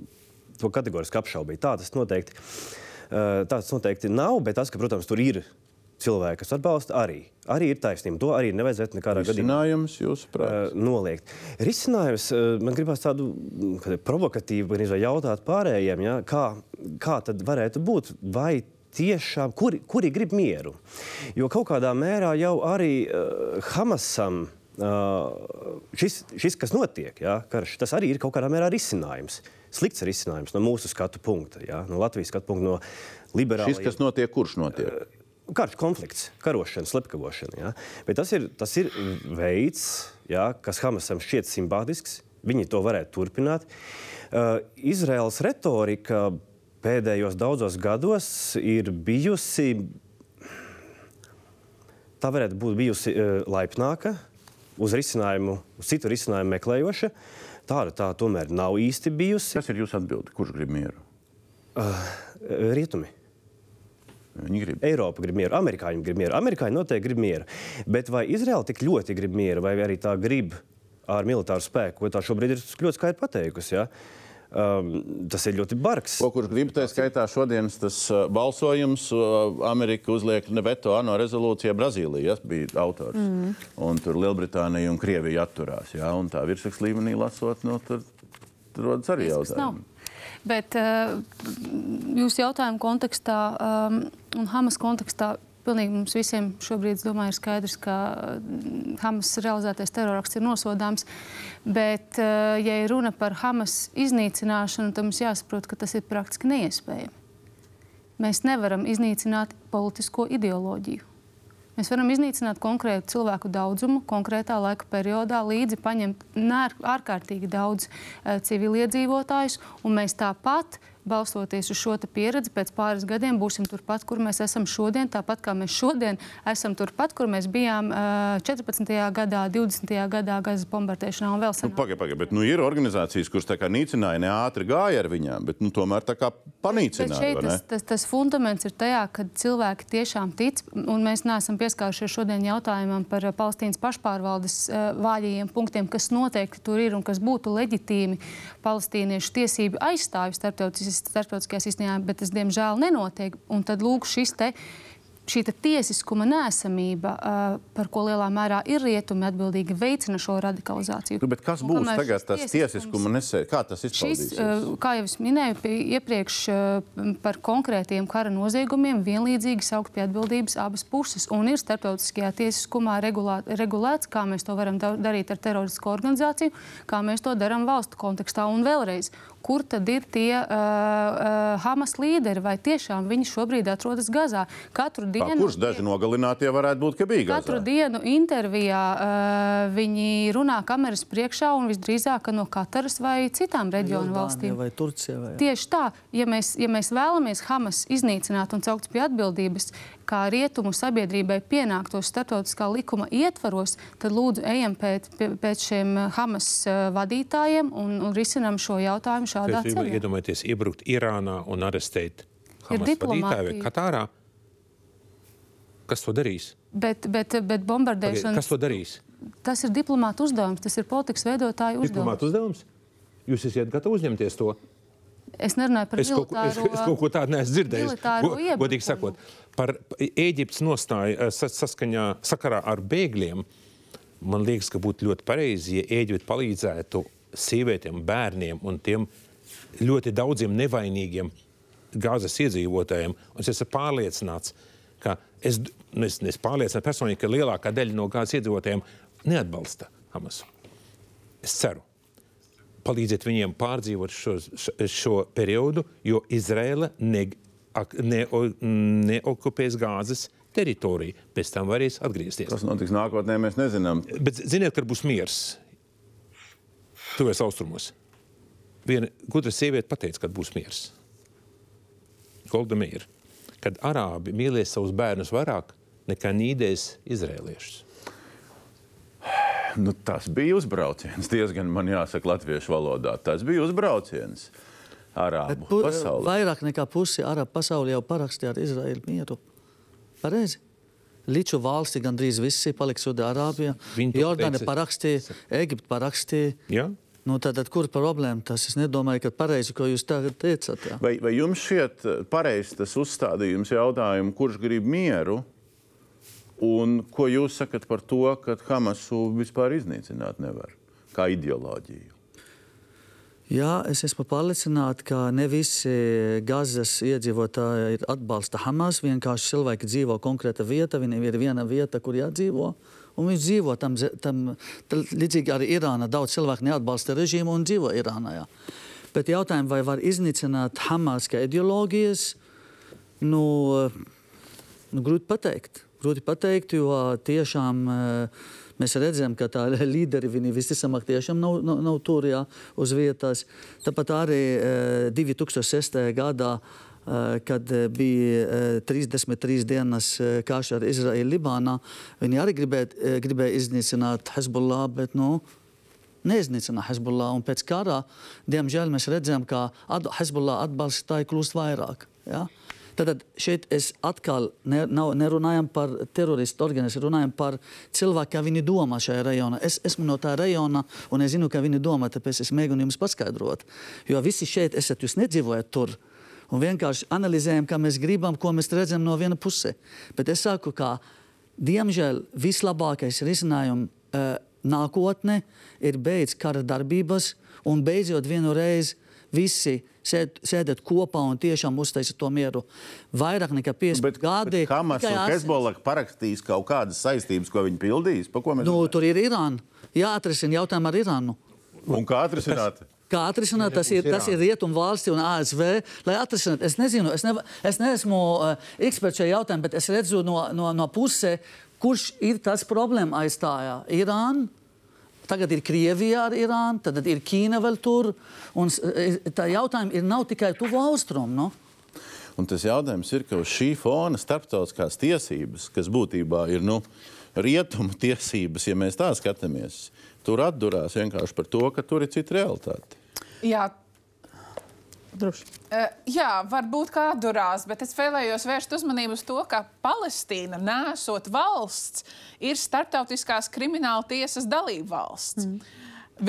to kategoriski apšaubīja. Tā tas noteikti Uh, tāds noteikti nav, bet tas, ka, protams, tur ir cilvēki, kas atbalsta, arī, arī ir taisnība. To arī nevajadzētu nekādā gadījumā uh, noliegt. Risinājums uh, man gribās tādu mm, provokatīvu jautāt pārējiem, ja, kā, kā tad varētu būt. Vai Tiešām, kuri, kuri grib mieru? Jo kaut kādā mērā jau arī uh, Hamasam uh, šis, šis, kas notiek, ja, karš, tas arī ir kaut kādā mērā risinājums. Slikts risinājums no mūsu skatu punkta, ja, no Latvijas skatu punkta, no liberāliem. Šis, kas notiek, kurš notiek? Karš, konflikts, karošana, slepkavošana. Ja? Bet tas ir, tas ir veids, ja, kas Hamasam šķiet simpātisks. Viņi to varētu turpināt. Uh, Izraels retorika pēdējos daudzos gados ir bijusi, tā varētu būt bijusi uh, laipnāka, uz risinājumu, uz citu risinājumu meklējoša. Tāda tā tomēr nav īsti bijusi. Kas ir jūsu atbilde? Kurš grib mieru? Uh, rietumi. Viņi grib. Eiropa grib mieru, amerikāņi grib mieru. Amerikāņi noteikti grib mieru. Bet vai Izraela tik ļoti grib mieru, vai arī tā grib ar militāru spēku, ko tā šobrīd ir ļoti skaidri pateikusi? Ja? Um, tas ir ļoti bargs. Ko kurš grib, tā skaitā šodienas tas uh, balsojums, uh, Amerika uzliek ne veto ANO rezolūcijā, Brazīlija ja, bija autors. Mm. Un tur Lielbritānija un Krievija atturās. Ja, un tā virsraksta līmenī lasot, nu, tur, tur rodas arī jautājumi. Bet uh, jūsu jautājumu kontekstā um, un Hamas kontekstā pilnīgi mums visiem šobrīd, domāju, ir skaidrs, ka mm, Hamas realizētais terorakts ir nosodāms. Bet, uh, ja ir runa par Hamas iznīcināšanu, tad mums jāsaprot, ka tas ir praktiski neiespējami. Mēs nevaram iznīcināt politisko ideoloģiju. Mēs varam iznīcināt konkrētu cilvēku daudzumu konkrētā laika periodā, līdzi paņemt ārkārtīgi daudz uh, civiliedzīvotājus, un mēs tāpat balstoties uz šo pieredzi, pēc pāris gadiem būsim turpat, kur mēs esam šodien. Tāpat kā mēs šodien esam turpat, kur mēs bijām uh, 14. gadā, 20. gadā Gazas bombardēšanā un vēl Nu, senāk. Pagaidiet, pagaid, bet nu, ir organizācijas, kuras tā kā nīcināja, ne ātri gāja ar viņām, bet nu, tomēr tā kā Bet panīcināja. šeit vai ne? tas, tas, tas fundaments ir tajā, ka cilvēki tiešām tic, un mēs neesam pieskārušies šodien jautājumam par Palestīnas pašpārvaldes uh, vājajiem punktiem, kas noteikti tur ir un kas būtu leģitīmi palestīniešu tiesību aizstāvju starptautis- starptautiskajā sistēmā, bet tas diemžēl nenotiek. Un tad lūk šis te. Šī tiesiskuma nēsamība, uh, par ko lielā mērā ir rietumi atbildīgi, veicina šo radikalizāciju. Nu, bet kas Un būs kamēr tagad šis tas tiesiskuma nesē? Kā tas Šis, izpaudīsies? uh, kā jau es minēju, iepriekš par konkrētiem kara noziegumiem vienlīdzīgi saukt pie atbildības abas puses. Un ir starptautiskajā tiesiskumā regulā, regulēts, kā mēs to varam da- darīt ar teroristisku organizāciju, kā mēs to darām valstu kontekstā. Un vēlreiz, kur tad ir tie uh, uh, Hamas līderi, vai tiešām viņi šobrīd atrodas Gazā? Katru dienu. kurš daži nogalinātie varētu būt, ka bija Katru Gazā? dienu intervijā uh, viņi runā kameras priekšā un visdrīzāk ka no Kataras vai citām reģionu valstīm. Vai Turcija vai Tieši tā, ja mēs, ja mēs vēlamies Hamas iznīcināt un saukt pie atbildības, kā rietumu sabiedrībai pienāktos starptautiskā likuma ietvaros, tad lūdzu ejam pēc, pēc šiem uh, Hamas uh, vadītājiem un, un risinam šo jautājumu šādā Jūs ceļā. iedomājaties, iebrukt Irānā un arestēt Hamas vadītāju vai Katārā? Kas to darīs? Bet, bet, bet bombardēšana Kas to darīs? tas ir diplomāta uzdevums, tas ir politikas veidotāju uzdevums. Diplomāta uzdevums? Jūs esat gatavi uzņemties to? Es nerunāju par Es kaut, ko- es, militāro. es kaut ko tādu neesmu dzirdējis. militāro Go-. Godīgi sakot, par Eģiptes nostāju eh, sas- saskaņā sakarā ar bēgļiem. Man liekas, ka būtu ļoti pareizi, ja Eģipte palīdzētu sievietēm, bērniem un tiem ļoti daudziem nevainīgiem gāzes iedzīvotājiem. Un es esmu pārliecināts, ka es, nu, es, es pārliecināts personīgi, ka lielākā daļa no gāzes iedzīvotājiem neatbalsta Hamasu. Es ceru palīdziet viņiem pārdzīvot šo, šo, periodu, jo Izraela ne, ne, neokupēs gāzes teritoriju. Pēc tam varēs atgriezties. Tas notiks nākotnē, mēs nezinām. Bet ziniet, kad būs miers tuvēs austrumos. Viena gudra sieviete pateica, kad būs miers. Golda Meira. Kad arābi mīlēs savus bērnus vairāk nekā nīdēs izrēliešus. Nu, tas bija uzbrauciens. Diezgan, man jāsaka, latviešu valodā. Tas bija uzbrauciens arābu pu- pasaulē. vairāk nekā pusi arabu pasaulē jau parakstīja ar Izraēlu mieru. Pareizi. Līdzu valsti gandrīz visi palika to Jordāna parakstīja, Eģipte parakstīja. Ja? Nu, tad, tad kur problēma tas? Es nedomāju, ka pareizi, ko jūs tagad teicat. Jā. Vai, vai jums šķiet pareizs tas uzstādījums jautājumu, kurš grib mieru? Un ko jūs sakat par to, ka Hamasu vispār iznīcināt nevar kā ideoloģiju? Jā, es esmu pārliecināts, ka ne visi Gazas iedzīvotāji atbalsta Hamas. Vienkārši cilvēki dzīvo konkrēta vieta, viņiem ir viena vieta, kur jādzīvo. Un viņi dzīvo tam, tam, līdzīgi arī Irāna. Daudz cilvēku neatbalsta režīmu un dzīvo Irānā. Jā. Bet jautājums, vai var iznīcināt Hamas kā ideoloģijas, nu, nu, grūti pateikt. Grūti pateikt, jo tiešām. Uh, Mēs redzam, ka tā līderi viņi visticamāk tiešām nav, nav, nav tur jā, uz vietas. Tāpat arī 2006. Eh, gadā eh, kad bija 33 eh, dienas karš ar Izraēlu Libānā. Viņi arī gribēja, gribēja iznīcināt Hezbollah, bet nu, neiznīcināja Hezbollah. Un pēc kara, diemžēl, mēs redzam, ka Hezbollah atbalstītāji kļūst vairāk. Ja? Tad šeit es atkal ne, nav, nerunājam par teroristu organizāciju, runājam par cilvēku, kā viņi domā šajā rajonā. Es esmu no tā rajona un es zinu, kā viņi domā, tāpēc es mēģinu jums paskaidrot. Jo visi šeit esat, jūs nedzīvojat tur. Un vienkārši analizējam, kā mēs gribam, ko mēs redzam no viena puses. Bet es saku, ka diemžēl vislabākais risinājums uh, nākotnē ir beidz kara darbības un beidzot vienu reizi visi sēd, sēdēt kopā un tiešām uztaisīt to mieru. Vairāk nekā 50 gadi. Hamas un Hezbollah parakstīs kaut kādas saistības, ko viņi pildīs? Nu, tur ir Irāna. Jāatrisina jautājumu ar Irānu. Un kā atrisināt? Kā atrisināt, tas ir, tas ir Rietumu valsti un ASV. Lai atrisinātu, es nezinu, es, ne, es neesmu uh, eksperts šajā jautājumā, bet es redzu no, no, no puses, kurš ir tas problēma aizstājā. Irāna Tagad ir Krievija ar Irānu, tad ir Ķīna vēl tur. Un e, tā jautājuma ir nav tikai tuvu austrumu. No? Un tas jautājums ir, ka uz šī fona starptautiskās tiesības, kas būtībā ir nu, rietumu tiesības, ja mēs tā skatāmies, tur atdurās vienkārši par to, ka tur ir cita realitāte. Jā, Droši. Uh, jā, varbūt kā durās, bet es vēlējos vērst uzmanību uz to, ka Palestīna, nesot valsts, ir starptautiskās krimināla tiesas dalība valsts. Mm.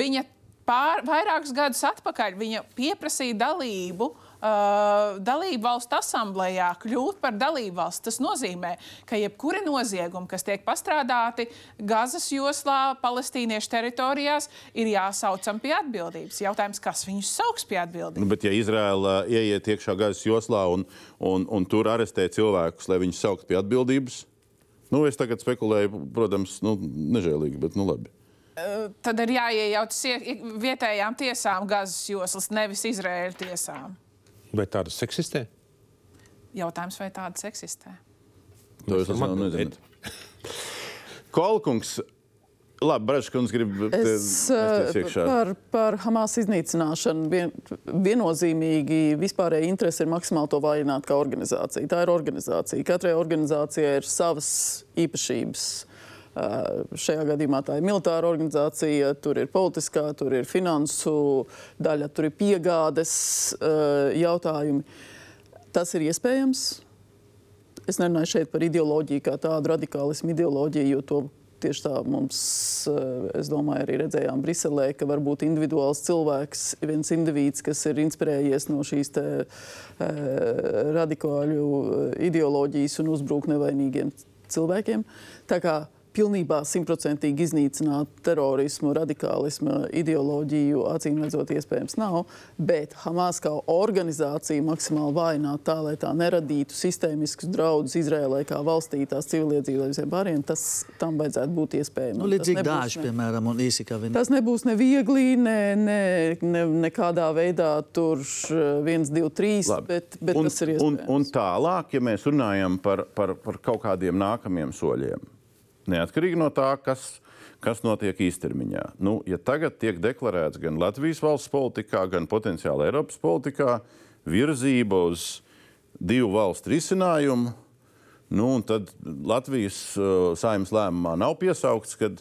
Viņa pār, vairākus gadus atpakaļ pieprasīja dalību uh, uh, dalību valstu asamblējā kļūt par dalību valsts. Tas nozīmē, ka jebkuri noziegumi, kas tiek pastrādāti Gazas joslā, palestīniešu teritorijās, ir jāsaucam pie atbildības. Jautājums, kas viņus sauks pie atbildības? Nu, bet, ja Izraela ieiet iekšā Gazas joslā un, un, un tur arestē cilvēkus, lai viņus sauktu pie atbildības, nu, es tagad spekulēju, protams, nu, nežēlīgi, bet nu labi. Tad ir jāiejaucas vietējām tiesām, Gazas joslas, nevis Izraēļa tiesām. Vai tādas eksistē? Jautājums, vai tādas eksistē? To jūs man nezināt. Kolkungs, Labi, Braškundze grib es, par, par Hamas iznīcināšanu. Vien, viennozīmīgi vispārēji interesi ir maksimāli to vājināt kā organizācija. Tā ir organizācija. Katrai organizācijai ir savas īpašības. Šajā gadījumā tā ir militāra organizācija, tur ir politiskā, tur ir finansu daļa, tur ir piegādes jautājumi. Tas ir iespējams. Es nerunāju šeit par ideoloģiju kā tādu radikālismu ideoloģiju, jo to tieši tā mums, es domāju, arī redzējām Briselē, ka var būt individuāls cilvēks, viens indivīds, kas ir inspirējies no šīs te, radikāļu ideoloģijas un uzbruk nevainīgiem cilvēkiem. Tā kā pilnībā simtprocentīgi iznīcināt terorismu, radikālismu, ideoloģiju, acīm redzot, iespējams nav. Bet Hamas kā organizācija maksimāli vājināt tā, lai tā neradītu sistēmiskus draudus Izrēlai kā valstī, tās civiliedzīvotājiem pārējiem, tas tam vajadzētu būt iespējams. Nu, līdzīgi dāži, piemēram, un īsi kā viņi. Tas nebūs ne viegli, ne, ne, ne, nekādā veidā tur viens, divi, trīs, Labi. bet, bet un, tas ir iespējams. Un, un tālāk, ja mēs runājam par, par, par kaut kādiem nākamiem soļiem Neatkarīgi no tā, kas, kas notiek īstermiņā. Nu, ja tagad tiek deklarēts gan Latvijas valsts politikā, gan potenciāli Eiropas politikā virzība uz divu valstu risinājumu, nu, tad Latvijas uh, saimnes lēmumā nav piesaukts, ka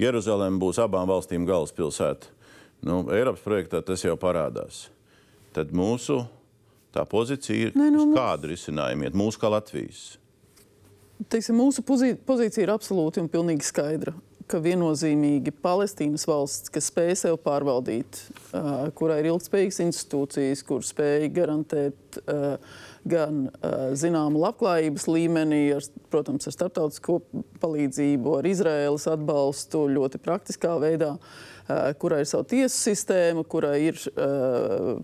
Jeruzalem būs abām valstīm galvaspilsēta. Nu, Eiropas projektā tas jau parādās. Tad mūsu pozīcija ir, ne, nu, kāda risinājuma iet mūsu kā Latvijas teiksim, mūsu pozīcija ir absolūti un pilnīgi skaidra. ka viennozīmīgi Palestīnas valsts, kas spēj sev pārvaldīt, kurai ir ilgspējīgas institūcijas, kur spēj garantēt gan zināmu labklājības līmenī, ar, protams, ar starptautisko palīdzību, ar Izraēlas atbalstu ļoti praktiskā veidā. Uh, kurai ir sava tiesu sistēma, kurai ir uh,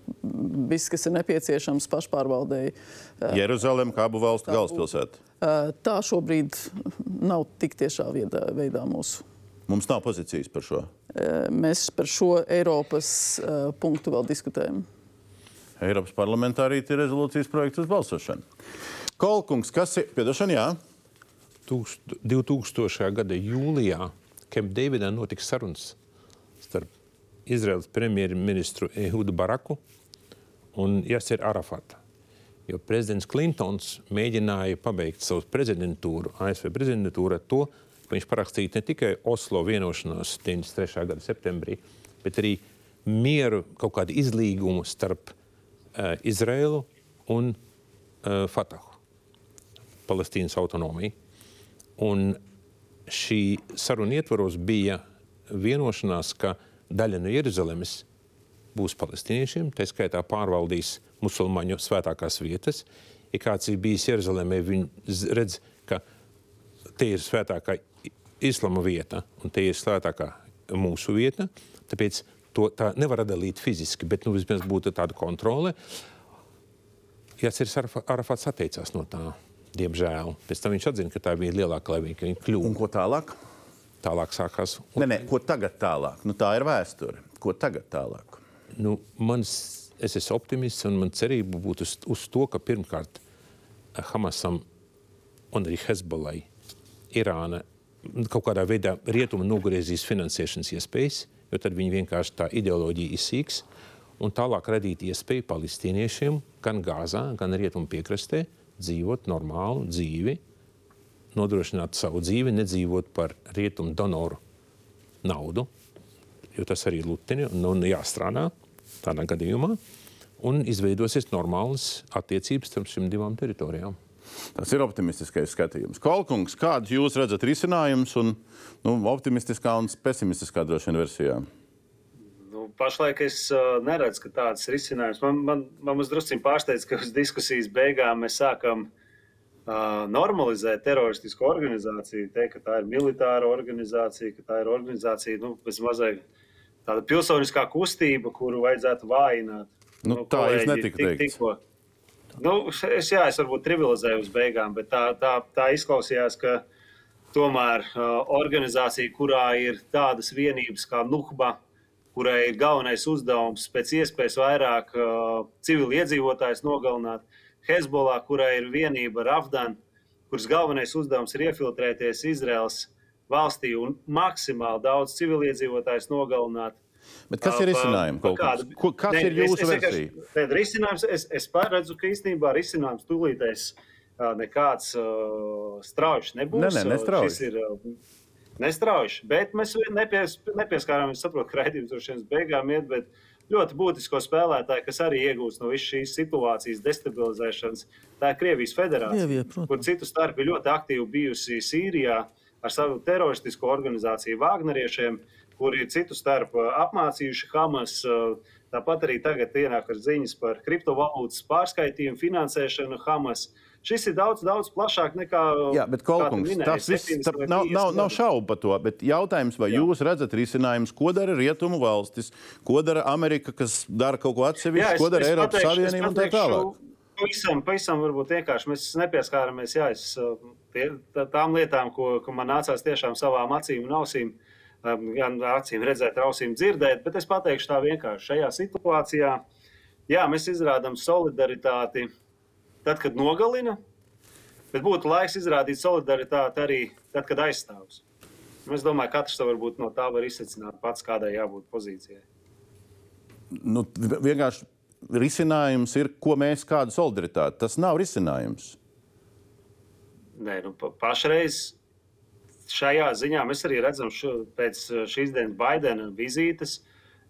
viss, kas ir nepieciešams pašpārvaldēji. Uh, Jeruzalem kā abu valstu galvaspilsēta. Uh, tā šobrīd nav tik tiešā veidā, veidā mūsu. Mums nav pozīcijas par šo. Uh, mēs par šo Eiropas uh, punktu vēl diskutējam. Eiropas parlamentā arī ir rezolūcijas projekts uz balsošanu. Kolkungs, kas ir piedošana? Jā. 2000. gada jūlijā Kempdeividā notika sarunas starp Izraels premjerministru Ehudu Baraku un Jasir Arafatu. Jo prezidents Klintons mēģināja pabeigt savu prezidentūru, ASV prezidentūru ar to, ka viņš parakstīja ne tikai Oslo vienošanos 93. gada septembrī, bet arī mieru kaut kādu izlīgumu starp uh, Izraēlu un uh, Fatahu, Palestīnas autonomiju. Un šī saruna ietvaros bija vienošanās, ka daļa no Jeruzalemes būs palestīniešiem, tā skaitā pārvaldīs musulmaņu svētākās vietas. Ja kāds ir bijis Jeruzalemē, viņš redz, ka te ir svētākā islama vieta un te ir svētākā mūsu vieta. Tāpēc to tā nevar dalīt fiziski, bet nu, vismaz būtu tāda kontrole. Jāsir Arafats atteicās no tā, diemžēl. Pēc tam viņš atzina, ka tā bija lielākā laimīga, kļuva. Un ko tālāk? Tālāk sākās. Un... Nē, nē, ko tagad tālāk? Nu, tā ir vēsture. Ko tagad tālāk? Nu, mans, es esmu optimists un man cerība būtu uz, uz to, ka pirmkārt Hamasam un arī Hezbollai Irāna kaut kādā veidā rietumi nogriezīs finansēšanas iespējas, jo tad viņi vienkārši tā ideoloģija izsīks un tālāk radīt iespēju palestīniešiem gan Gāzā, gan Rietumu piekrastē dzīvot normālu dzīvi, nodrošināt savu dzīvi, nedzīvot par rietumu donoru naudu, jo tas arī ir luteni un, un jāstrādā tādā gadījumā, un izveidosies normālas attiecības starp šīm divām teritorijām. Tas ir optimistiskais skatījums. Kolkungs, kādus jūs redzat risinājumus un nu, optimistiskā un pesimistiskā droši vien versijā? Nu, pašlaik es uh, neredzu, ka tāds risinājums man, man, man drusku pārsteidz, ka uz diskusijas beigām mēs sākam uh, normalizēt teroristisku organizāciju, teikt, ka tā ir militāra organizācija, ka tā ir organizācija, nu, mazliet tāda pilsoniskā kustība, kuru vajadzētu vājināt. Nu, nu, tā kolēģi, netika tik, tikko. Nu, es, jā, es varbūt trivializēju uz beigām, bet tā, tā, tā izklausījās, ka tomēr uh, organizācija, kurā ir tādas vienības kā Nuhba, kurai ir galvenais uzdevums pēc iespējas vairāk uh, civiliedzīvotājus nogalināt, Hezbollah, kurai ir vienība ar Afgānu, kuras galvenais uzdevums ir iefiltrēties Izraels valstī un maksimāli daudz civiliedzīvotājus nogalināt. Bet kas ir risinājums? Kādu, Ko, kas ne, ir jūsu es, versija? Es, risinājums, es, es redzu, ka īstenībā risinājums tūlītēs nekāds uh, strauji nebūs. Ne, ne, nestrauji. Uh, nestrauji, bet mēs nepies, nepieskārāmies, saprotu, ka raidījums droši vien beigām iet, bet ļoti būtisko spēlētāju, kas arī iegūst no visas šīs situācijas destabilizēšanas, tā ir Krievijas federācija, Krievija, kur citu starp ir ļoti aktīvi bijusi Sīrijā. Ar savu teroristisko organizāciju Wagneriešiem, kuri citu starp apmācījuši Hamas. Tāpat arī tagad ienāk ar ziņas par kriptovalūtas pārskaitījumu, finansēšanu Hamas. Šis ir daudz, daudz plašāk nekā. Jā, bet Kolkungs, minēja, tas viss nav, nav, nav šaubu par to. Bet jautājums, vai Jā. jūs redzat risinājumus, ko dara Rietumu valstis, ko dara Amerika, kas dara kaut ko atsevišķu, ko dara Eiropas Savienība un tā tālāk? Pavisam, pavisam varbūt vienkārši mēs nepieskārāmies jā, es, pie tām lietām, ko, ko man nācās tiešām savām acīm un ausīm, gan acīm redzēt, ausīm dzirdēt. Bet es pateikšu tā vienkārši šajā situācijā. Jā, mēs izrādām solidaritāti tad, kad nogalina, bet būtu laiks izrādīt solidaritāti arī tad, kad aizstāvs. Es domāju, ka katrs varbūt no tā var izsvecināt pats, kādai jābūt pozīcijai. Nu, vienkārši risinājums ir, ko mēs kādu solidaritāti. Tas nav risinājums. Nē, nu, pa, pašreiz šajā ziņā mēs arī redzam, ka pēc šīs dienas Baidena vizītes,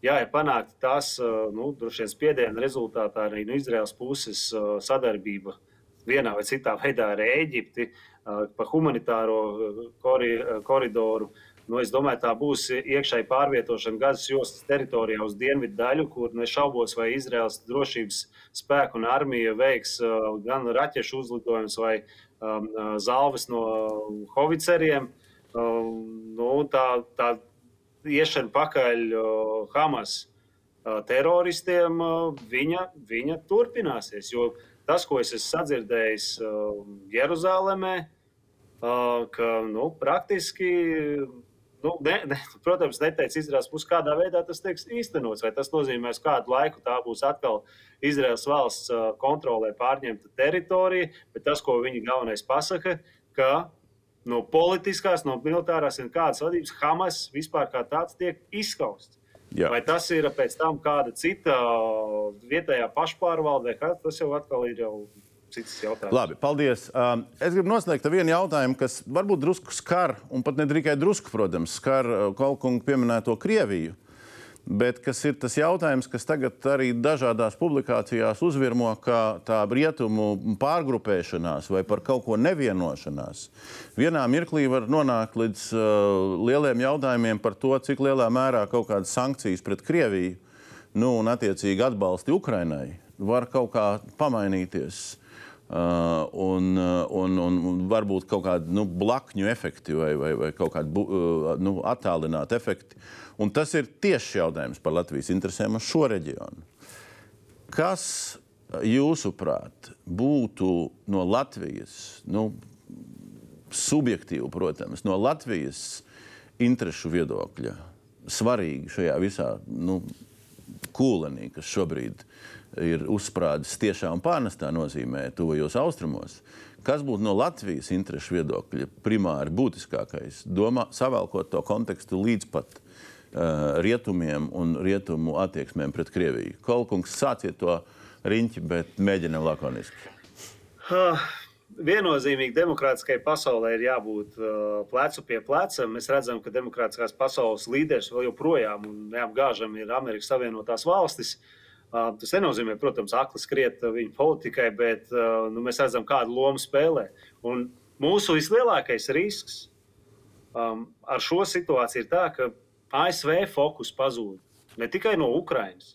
jā, ir panākta tās nu, droši vien spiediena rezultātā arī no Izraels puses sadarbība vienā vai citā veidā ar Eģipti par humanitāro koridoru Nu, es domāju, tā būs iekšēji pārvietošana Gazas jostas teritorijā uz dienvidu daļu, kur nešaubos, vai Izraels drošības spēku un armija veiks gan raķešu uzlidojumus vai um, zāles no hoviceriem. Uh, nu, tā, tā iešana pakaļ uh, Hamas uh, teroristiem, uh, viņa, viņa turpināsies. Jo tas, ko es esmu sadzirdējis uh, Jeruzalemē, ka nu, praktiski Nu, ne, ne, protams, neteiks Izraels puses, kādā veidā tas tiks īstenots. Vai tas nozīmē, ka kādu laiku tā būs atkal Izraels valsts kontrolē pārņemta teritorija, bet tas, ko viņi galvenais pasaka, ka no politiskās, no militārās un kādas vadības Hamas vispār kā tāds tiek izskausts. Jā. Vai tas ir pēc tam kāda cita vietējā pašpārvalde, vai tas jau atkal ir jau cits jautājums. Labi, paldies. Um, es gribu noslēgt ar vienu jautājumu, kas varbūt drusku skar, un pat ne tikai drusku, protams, skar uh, Kalkunga pieminēto Krieviju. Bet kas ir tas jautājums, kas tagad arī dažādās publikācijās uzvirmo kā tā rietumu pārgrupēšanās vai par kaut ko nevienošanās. Vienā mirklī var nonākt līdz uh, lieliem jautājumiem par to, cik lielā mērā kaut kādas sankcijas pret Krieviju nu, un attiecīgi atbalsti Ukrainai var kaut kā pamainīties. Uh, un, uh, un, un, un varbūt kaut kādi nu, blakņu efekti vai, vai, vai kaut kādi uh, nu, attālināti efekti. Un tas ir tieši jautājums par Latvijas interesēm uz šo reģionu. Kas, jūsuprāt, būtu no Latvijas, nu, subjektīvi, protams, no Latvijas interesu viedokļa svarīgi šajā visā nu, kūlenī, kas šobrīd ir? Ir uzsprādzis tiešā un pārnestā nozīmē tuvajos austrumos. Kas būtu no Latvijas interesu viedokļa primāri būtiskākais? Domā, savēlkot to kontekstu līdz pat uh, rietumiem un rietumu attieksmēm pret Krieviju. Kolkungs, sāciet to riņķi, bet mēģinam lakoniski. Uh. Viennozīmīgi demokrātiskai pasaulē ir jābūt uh, plecu pie pleca. Mēs redzam, ka demokrātiskās pasaules līderis vēl joprojām un neapgāžami ir Amerikas Savienotās valstis. Uh, Tas nenozīmē, protams, akli skriet viņa politikai, bet nu, mēs redzam, kādu lomu spēlē. Un mūsu vislielākais risks um, ar šo situāciju ir tas, ka ASV fokus pazūd ne tikai no Ukrainas,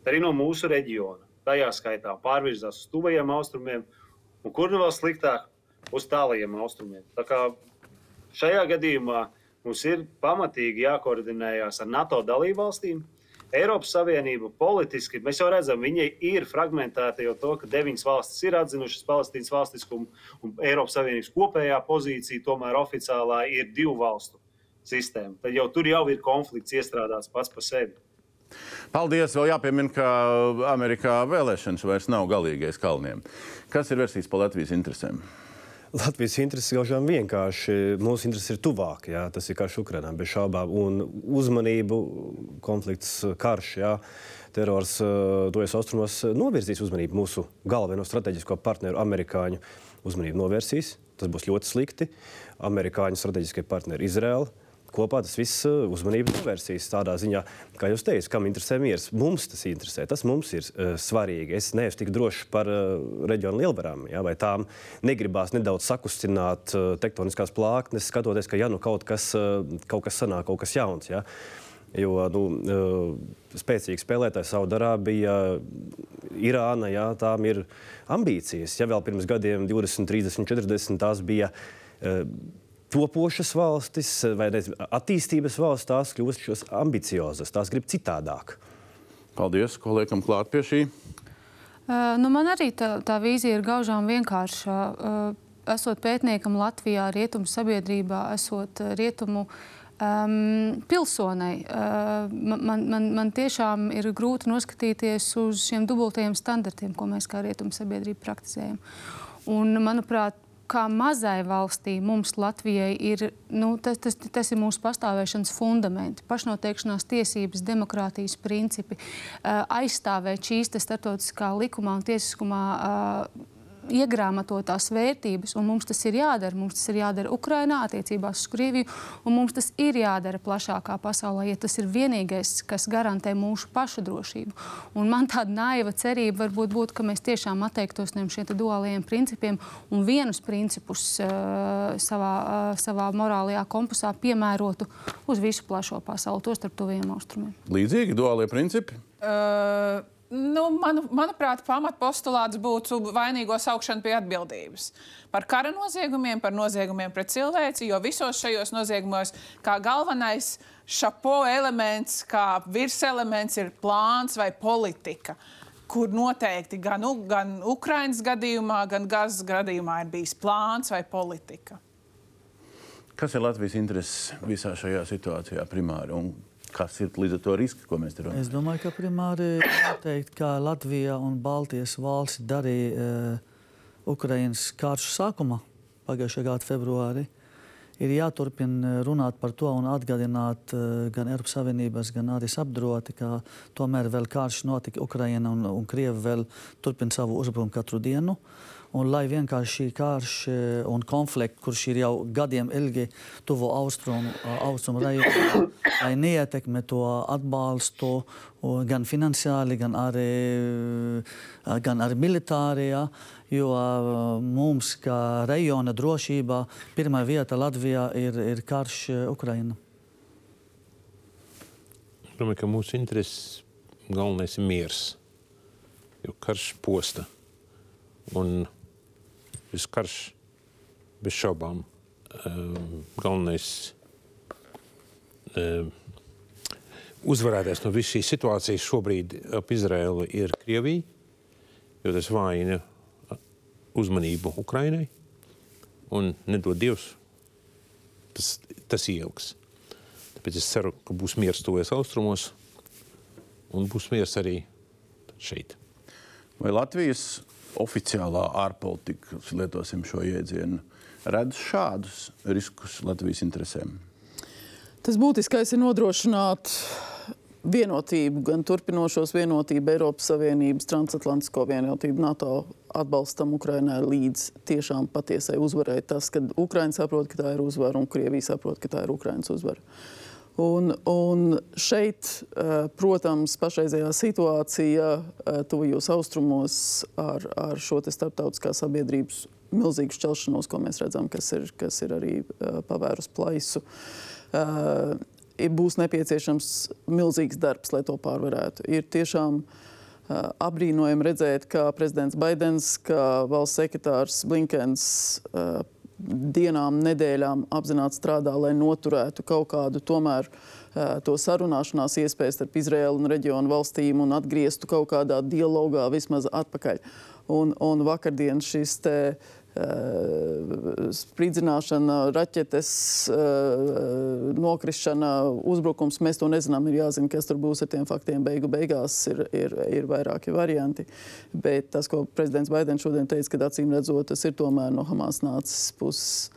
bet arī no mūsu reģiona. Tajā skaitā pārvirzās uz tuvajiem austrumiem, un kur nu vēl sliktāk, uz tālajiem austrumiem. Tā kā šajā gadījumā mums ir pamatīgi jākoordinējas ar NATO dalībvalstīm, Eiropas Savienība politiski, mēs jau redzam, viņa ir fragmentēta jau to, ka deviņas valstis ir atzinušas Palestīnas valstiskumu, un Eiropas Savienības kopējā pozīcija tomēr oficiālā ir divu valstu sistēma. Tad jau tur jau ir konflikts iestrādāts pats par sevi. Paldies! Vēl jāpiemina, ka Amerikā vēlēšanas vairs nav galīgais kalniem. Kas ir versijas par Latvijas interesēm? Latvijas intereses gaužām vienkārši. Mūsu intereses ir tuvāk, jā, tas ir karš Ukrainā, bez šaubām. Un uzmanību, konflikts, karš, jā, terors tojas austrumos novirzīs uzmanību mūsu galveno strateģisko partneru, amerikāņu uzmanību novērsīs. Tas būs ļoti slikti. Amerikāņu strateģiskie partneri Izraela kopā tas viss uh, uzmanību novērsīs tādā ziņā, kā jūs teicat, kam interesē miers. Mums tas interesē, tas mums ir uh, svarīgi. Es neesmu tik drošs par uh, reģionu lielvarām, ja, vai tām negribās nedaudz sakustināt uh, tektoniskās plāknes, skatoties, ka ja nu kaut kas, uh, kaut kas sanāk, kaut kas jauns. Ja. Jo nu, spēcīgi spēlētāji Saudārābija, Irāna, jā, tām ir ambīcijas. Ja vēl pirms gadiem, 20, 30, 40, tās bija topošas valstis vai nezinu, attīstības valsts, tās kļūst ambiciozas, tās grib citādāk. Paldies, ko liekam klāt pie šī. Uh, nu man arī tā, tā vīzija ir gaužām vienkārša. Uh, esot pētniekam Latvijā, rietumu sabiedrībā, esot rietumu um, pilsonai, uh, man, man, man tiešām ir grūti noskatīties uz šiem dubultajiem standartiem, ko mēs kā rietumu sabiedrība praktizējam. Un, manuprāt, kā mazai valstī mums Latvijai ir, nu, tas, tas, tas ir mūsu pastāvēšanas fundamenti, pašnoteikšanās tiesības, demokrātijas principi, aizstāvēt šīs starptautiskā likumā un tiesiskumā iegrāmatotās vērtības, un mums tas ir jādara. Mums tas ir jādara Ukrainā, attiecībās uz Krieviju, un mums tas ir jādara plašākā pasaulē, ja tas ir vienīgais, kas garantē mūsu pašu drošību. Un man tāda naiva cerība varbūt būtu, ka mēs tiešām atteiktos no šiem duālajiem principiem un vienus principus uh, savā, uh, savā morālajā kompasā piemērotu uz visu plašo pasauli, to starp tuviem austrumiem. Līdzīgi duālie principi? Uh... Nu, manu, manuprāt, pamatpostulāts būtu vainīgo saukšana pie atbildības par kara noziegumiem, par noziegumiem pret cilvēci, jo visos šajos noziegumos kā galvenais šapo elements, kā virselements ir plāns vai politika. Kur noteikti gan, gan Ukraiņas gadījumā, gan Gazas gadījumā ir bijis plāns vai politika. Kas ir Latvijas intereses visā šajā situācijā primāri? Un kas ir līdz ar to riski, ko mēs runājam? Es domāju, ka primāri noteikti, kā Latvija un Baltijas valsts darīja uh, Ukraiņas karšu sākumā pagājušā gada februārī. Ir jāturpina runāt par to un atgādināt uh, gan Eiropas Savienības, gan arī apdroti, ka tomēr vēl karš notika Ukraina un, un Krievi vēl turpina savu uzbrukumu katru dienu. Uh, Un lai vienkārši šī karš eh, un konflikts, kurš ir jau gadiem ilgi tuvo austrumu, austrumu rajonā, lai neietekmē to atbalstu gan finansiāli, gan arī, eh, gan arī militāri. Ja, jo eh, mums, kā rajona drošībā, pirmā vieta Latvijā ir, ir karš Ukraina. Es domāju, ka mūsu intereses galvenais ir miers, jo karš posta. Un šis karš bez šaubām um, galvenais um, uzvarētājs no visas šīs situācijas šobrīd ap Izraēlu ir Krievija, jo tas vājina uzmanību Ukrainai un nedod Dievs, tas, tas ilgs. Tāpēc es ceru, ka būs miers tuvies austrumos un būs miers arī šeit. Vai Latvijas oficiālā ārpolitika, lietosim šo jēdzienu, redz šādus riskus Latvijas interesēm? Tas būtiskais ir nodrošināt vienotību, gan turpinošos vienotību Eiropas Savienības, transatlantisko vienotību, NATO atbalstam Ukrainai līdz tiešām patiesai uzvarai. Tas, kad Ukraina saprot, ka tā ir uzvara un Krievija saprot, ka tā ir Ukrainas uzvara. Un, un šeit, eh, protams, pašreizējā situācija eh, tuvajos austrumos ar, ar šo starptautiskā sabiedrības milzīgu šķelšanos, ko mēs redzam, kas ir, kas ir arī eh, pavērus plaisu, būs nepieciešams milzīgs darbs, lai to pārvarētu. Ir tiešām apbrīnojami redzēt, kā prezidents Baidens, kā valsts sekretārs Blinkens dienām, nedēļām apzināti strādā, lai noturētu kaut kādu tomēr to sarunāšanās iespēju starp Izraēlu un reģionu valstīm un atgrieztu kaut kādā dialogā vismaz atpakaļ. Un, un vakardien šis te uh, spridzināšana, raķetes, eh, nokrišana, uzbrukums. Mēs to nezinām. Ir jāzina, kas tur būs ar tiem faktiem. Beigu beigās ir, ir, ir vairāki varianti. Bet tas, ko prezidents Baidens šodien teica, ka acīm redzot, tas ir tomēr no Hamas nācis puses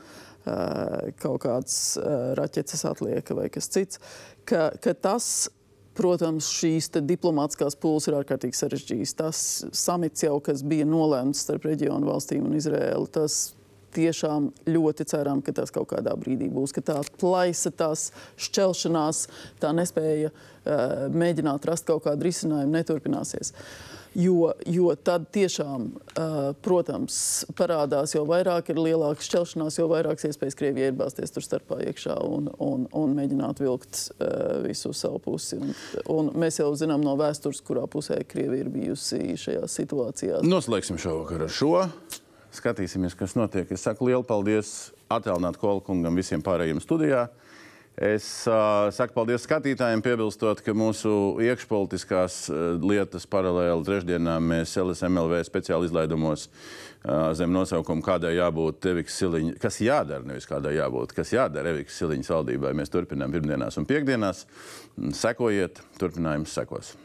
eh, kaut kāds raķetes atlieka vai kas cits. Ka, ka tas Protams, šīs diplomātiskās pūles ir ārkārtīgi sarežģītas. Tas samits jau, kas bija nolēmts starp reģionu valstīm un Izraēlu, tas tiešām ļoti ceram, ka tas kaut kādā brīdī būs, ka tā plaisa, tās šķelšanās, tā nespēja uh, mēģināt rast kaut kādu risinājumu neturpināsies. Uh, Jo, jo tad tiešām, uh, protams, parādās jau vairāk, ir lielāka šķelšanās, jo vairāk iespējas Krievijai iebāzties tur starpā iekšā un, un, un mēģināt vilkt uh, visu savu pusi. Un, un mēs jau zinām no vēstures, kurā pusē Krievija ir bijusi šajās situācijās. Noslēgsim šovakar ar šo. Skatīsimies, kas notiek. Es saku lielu paldies Atēlnāt Kolkungam, visiem pārējiem studijā. Es uh, saku paldies skatītājiem, piebilstot, ka mūsu iekšpolitiskās uh, lietas paralēli trešdienām mēs LSMLV speciāli izlaidumos uh, zem nosaukuma, kādai jābūt Eviks Siliņa, kas jādara, nevis kādai jābūt, kas jādara Eviks Siliņas valdībai. Mēs turpinām pirmdienās un piekdienās. Sekojiet, turpinājums sekos.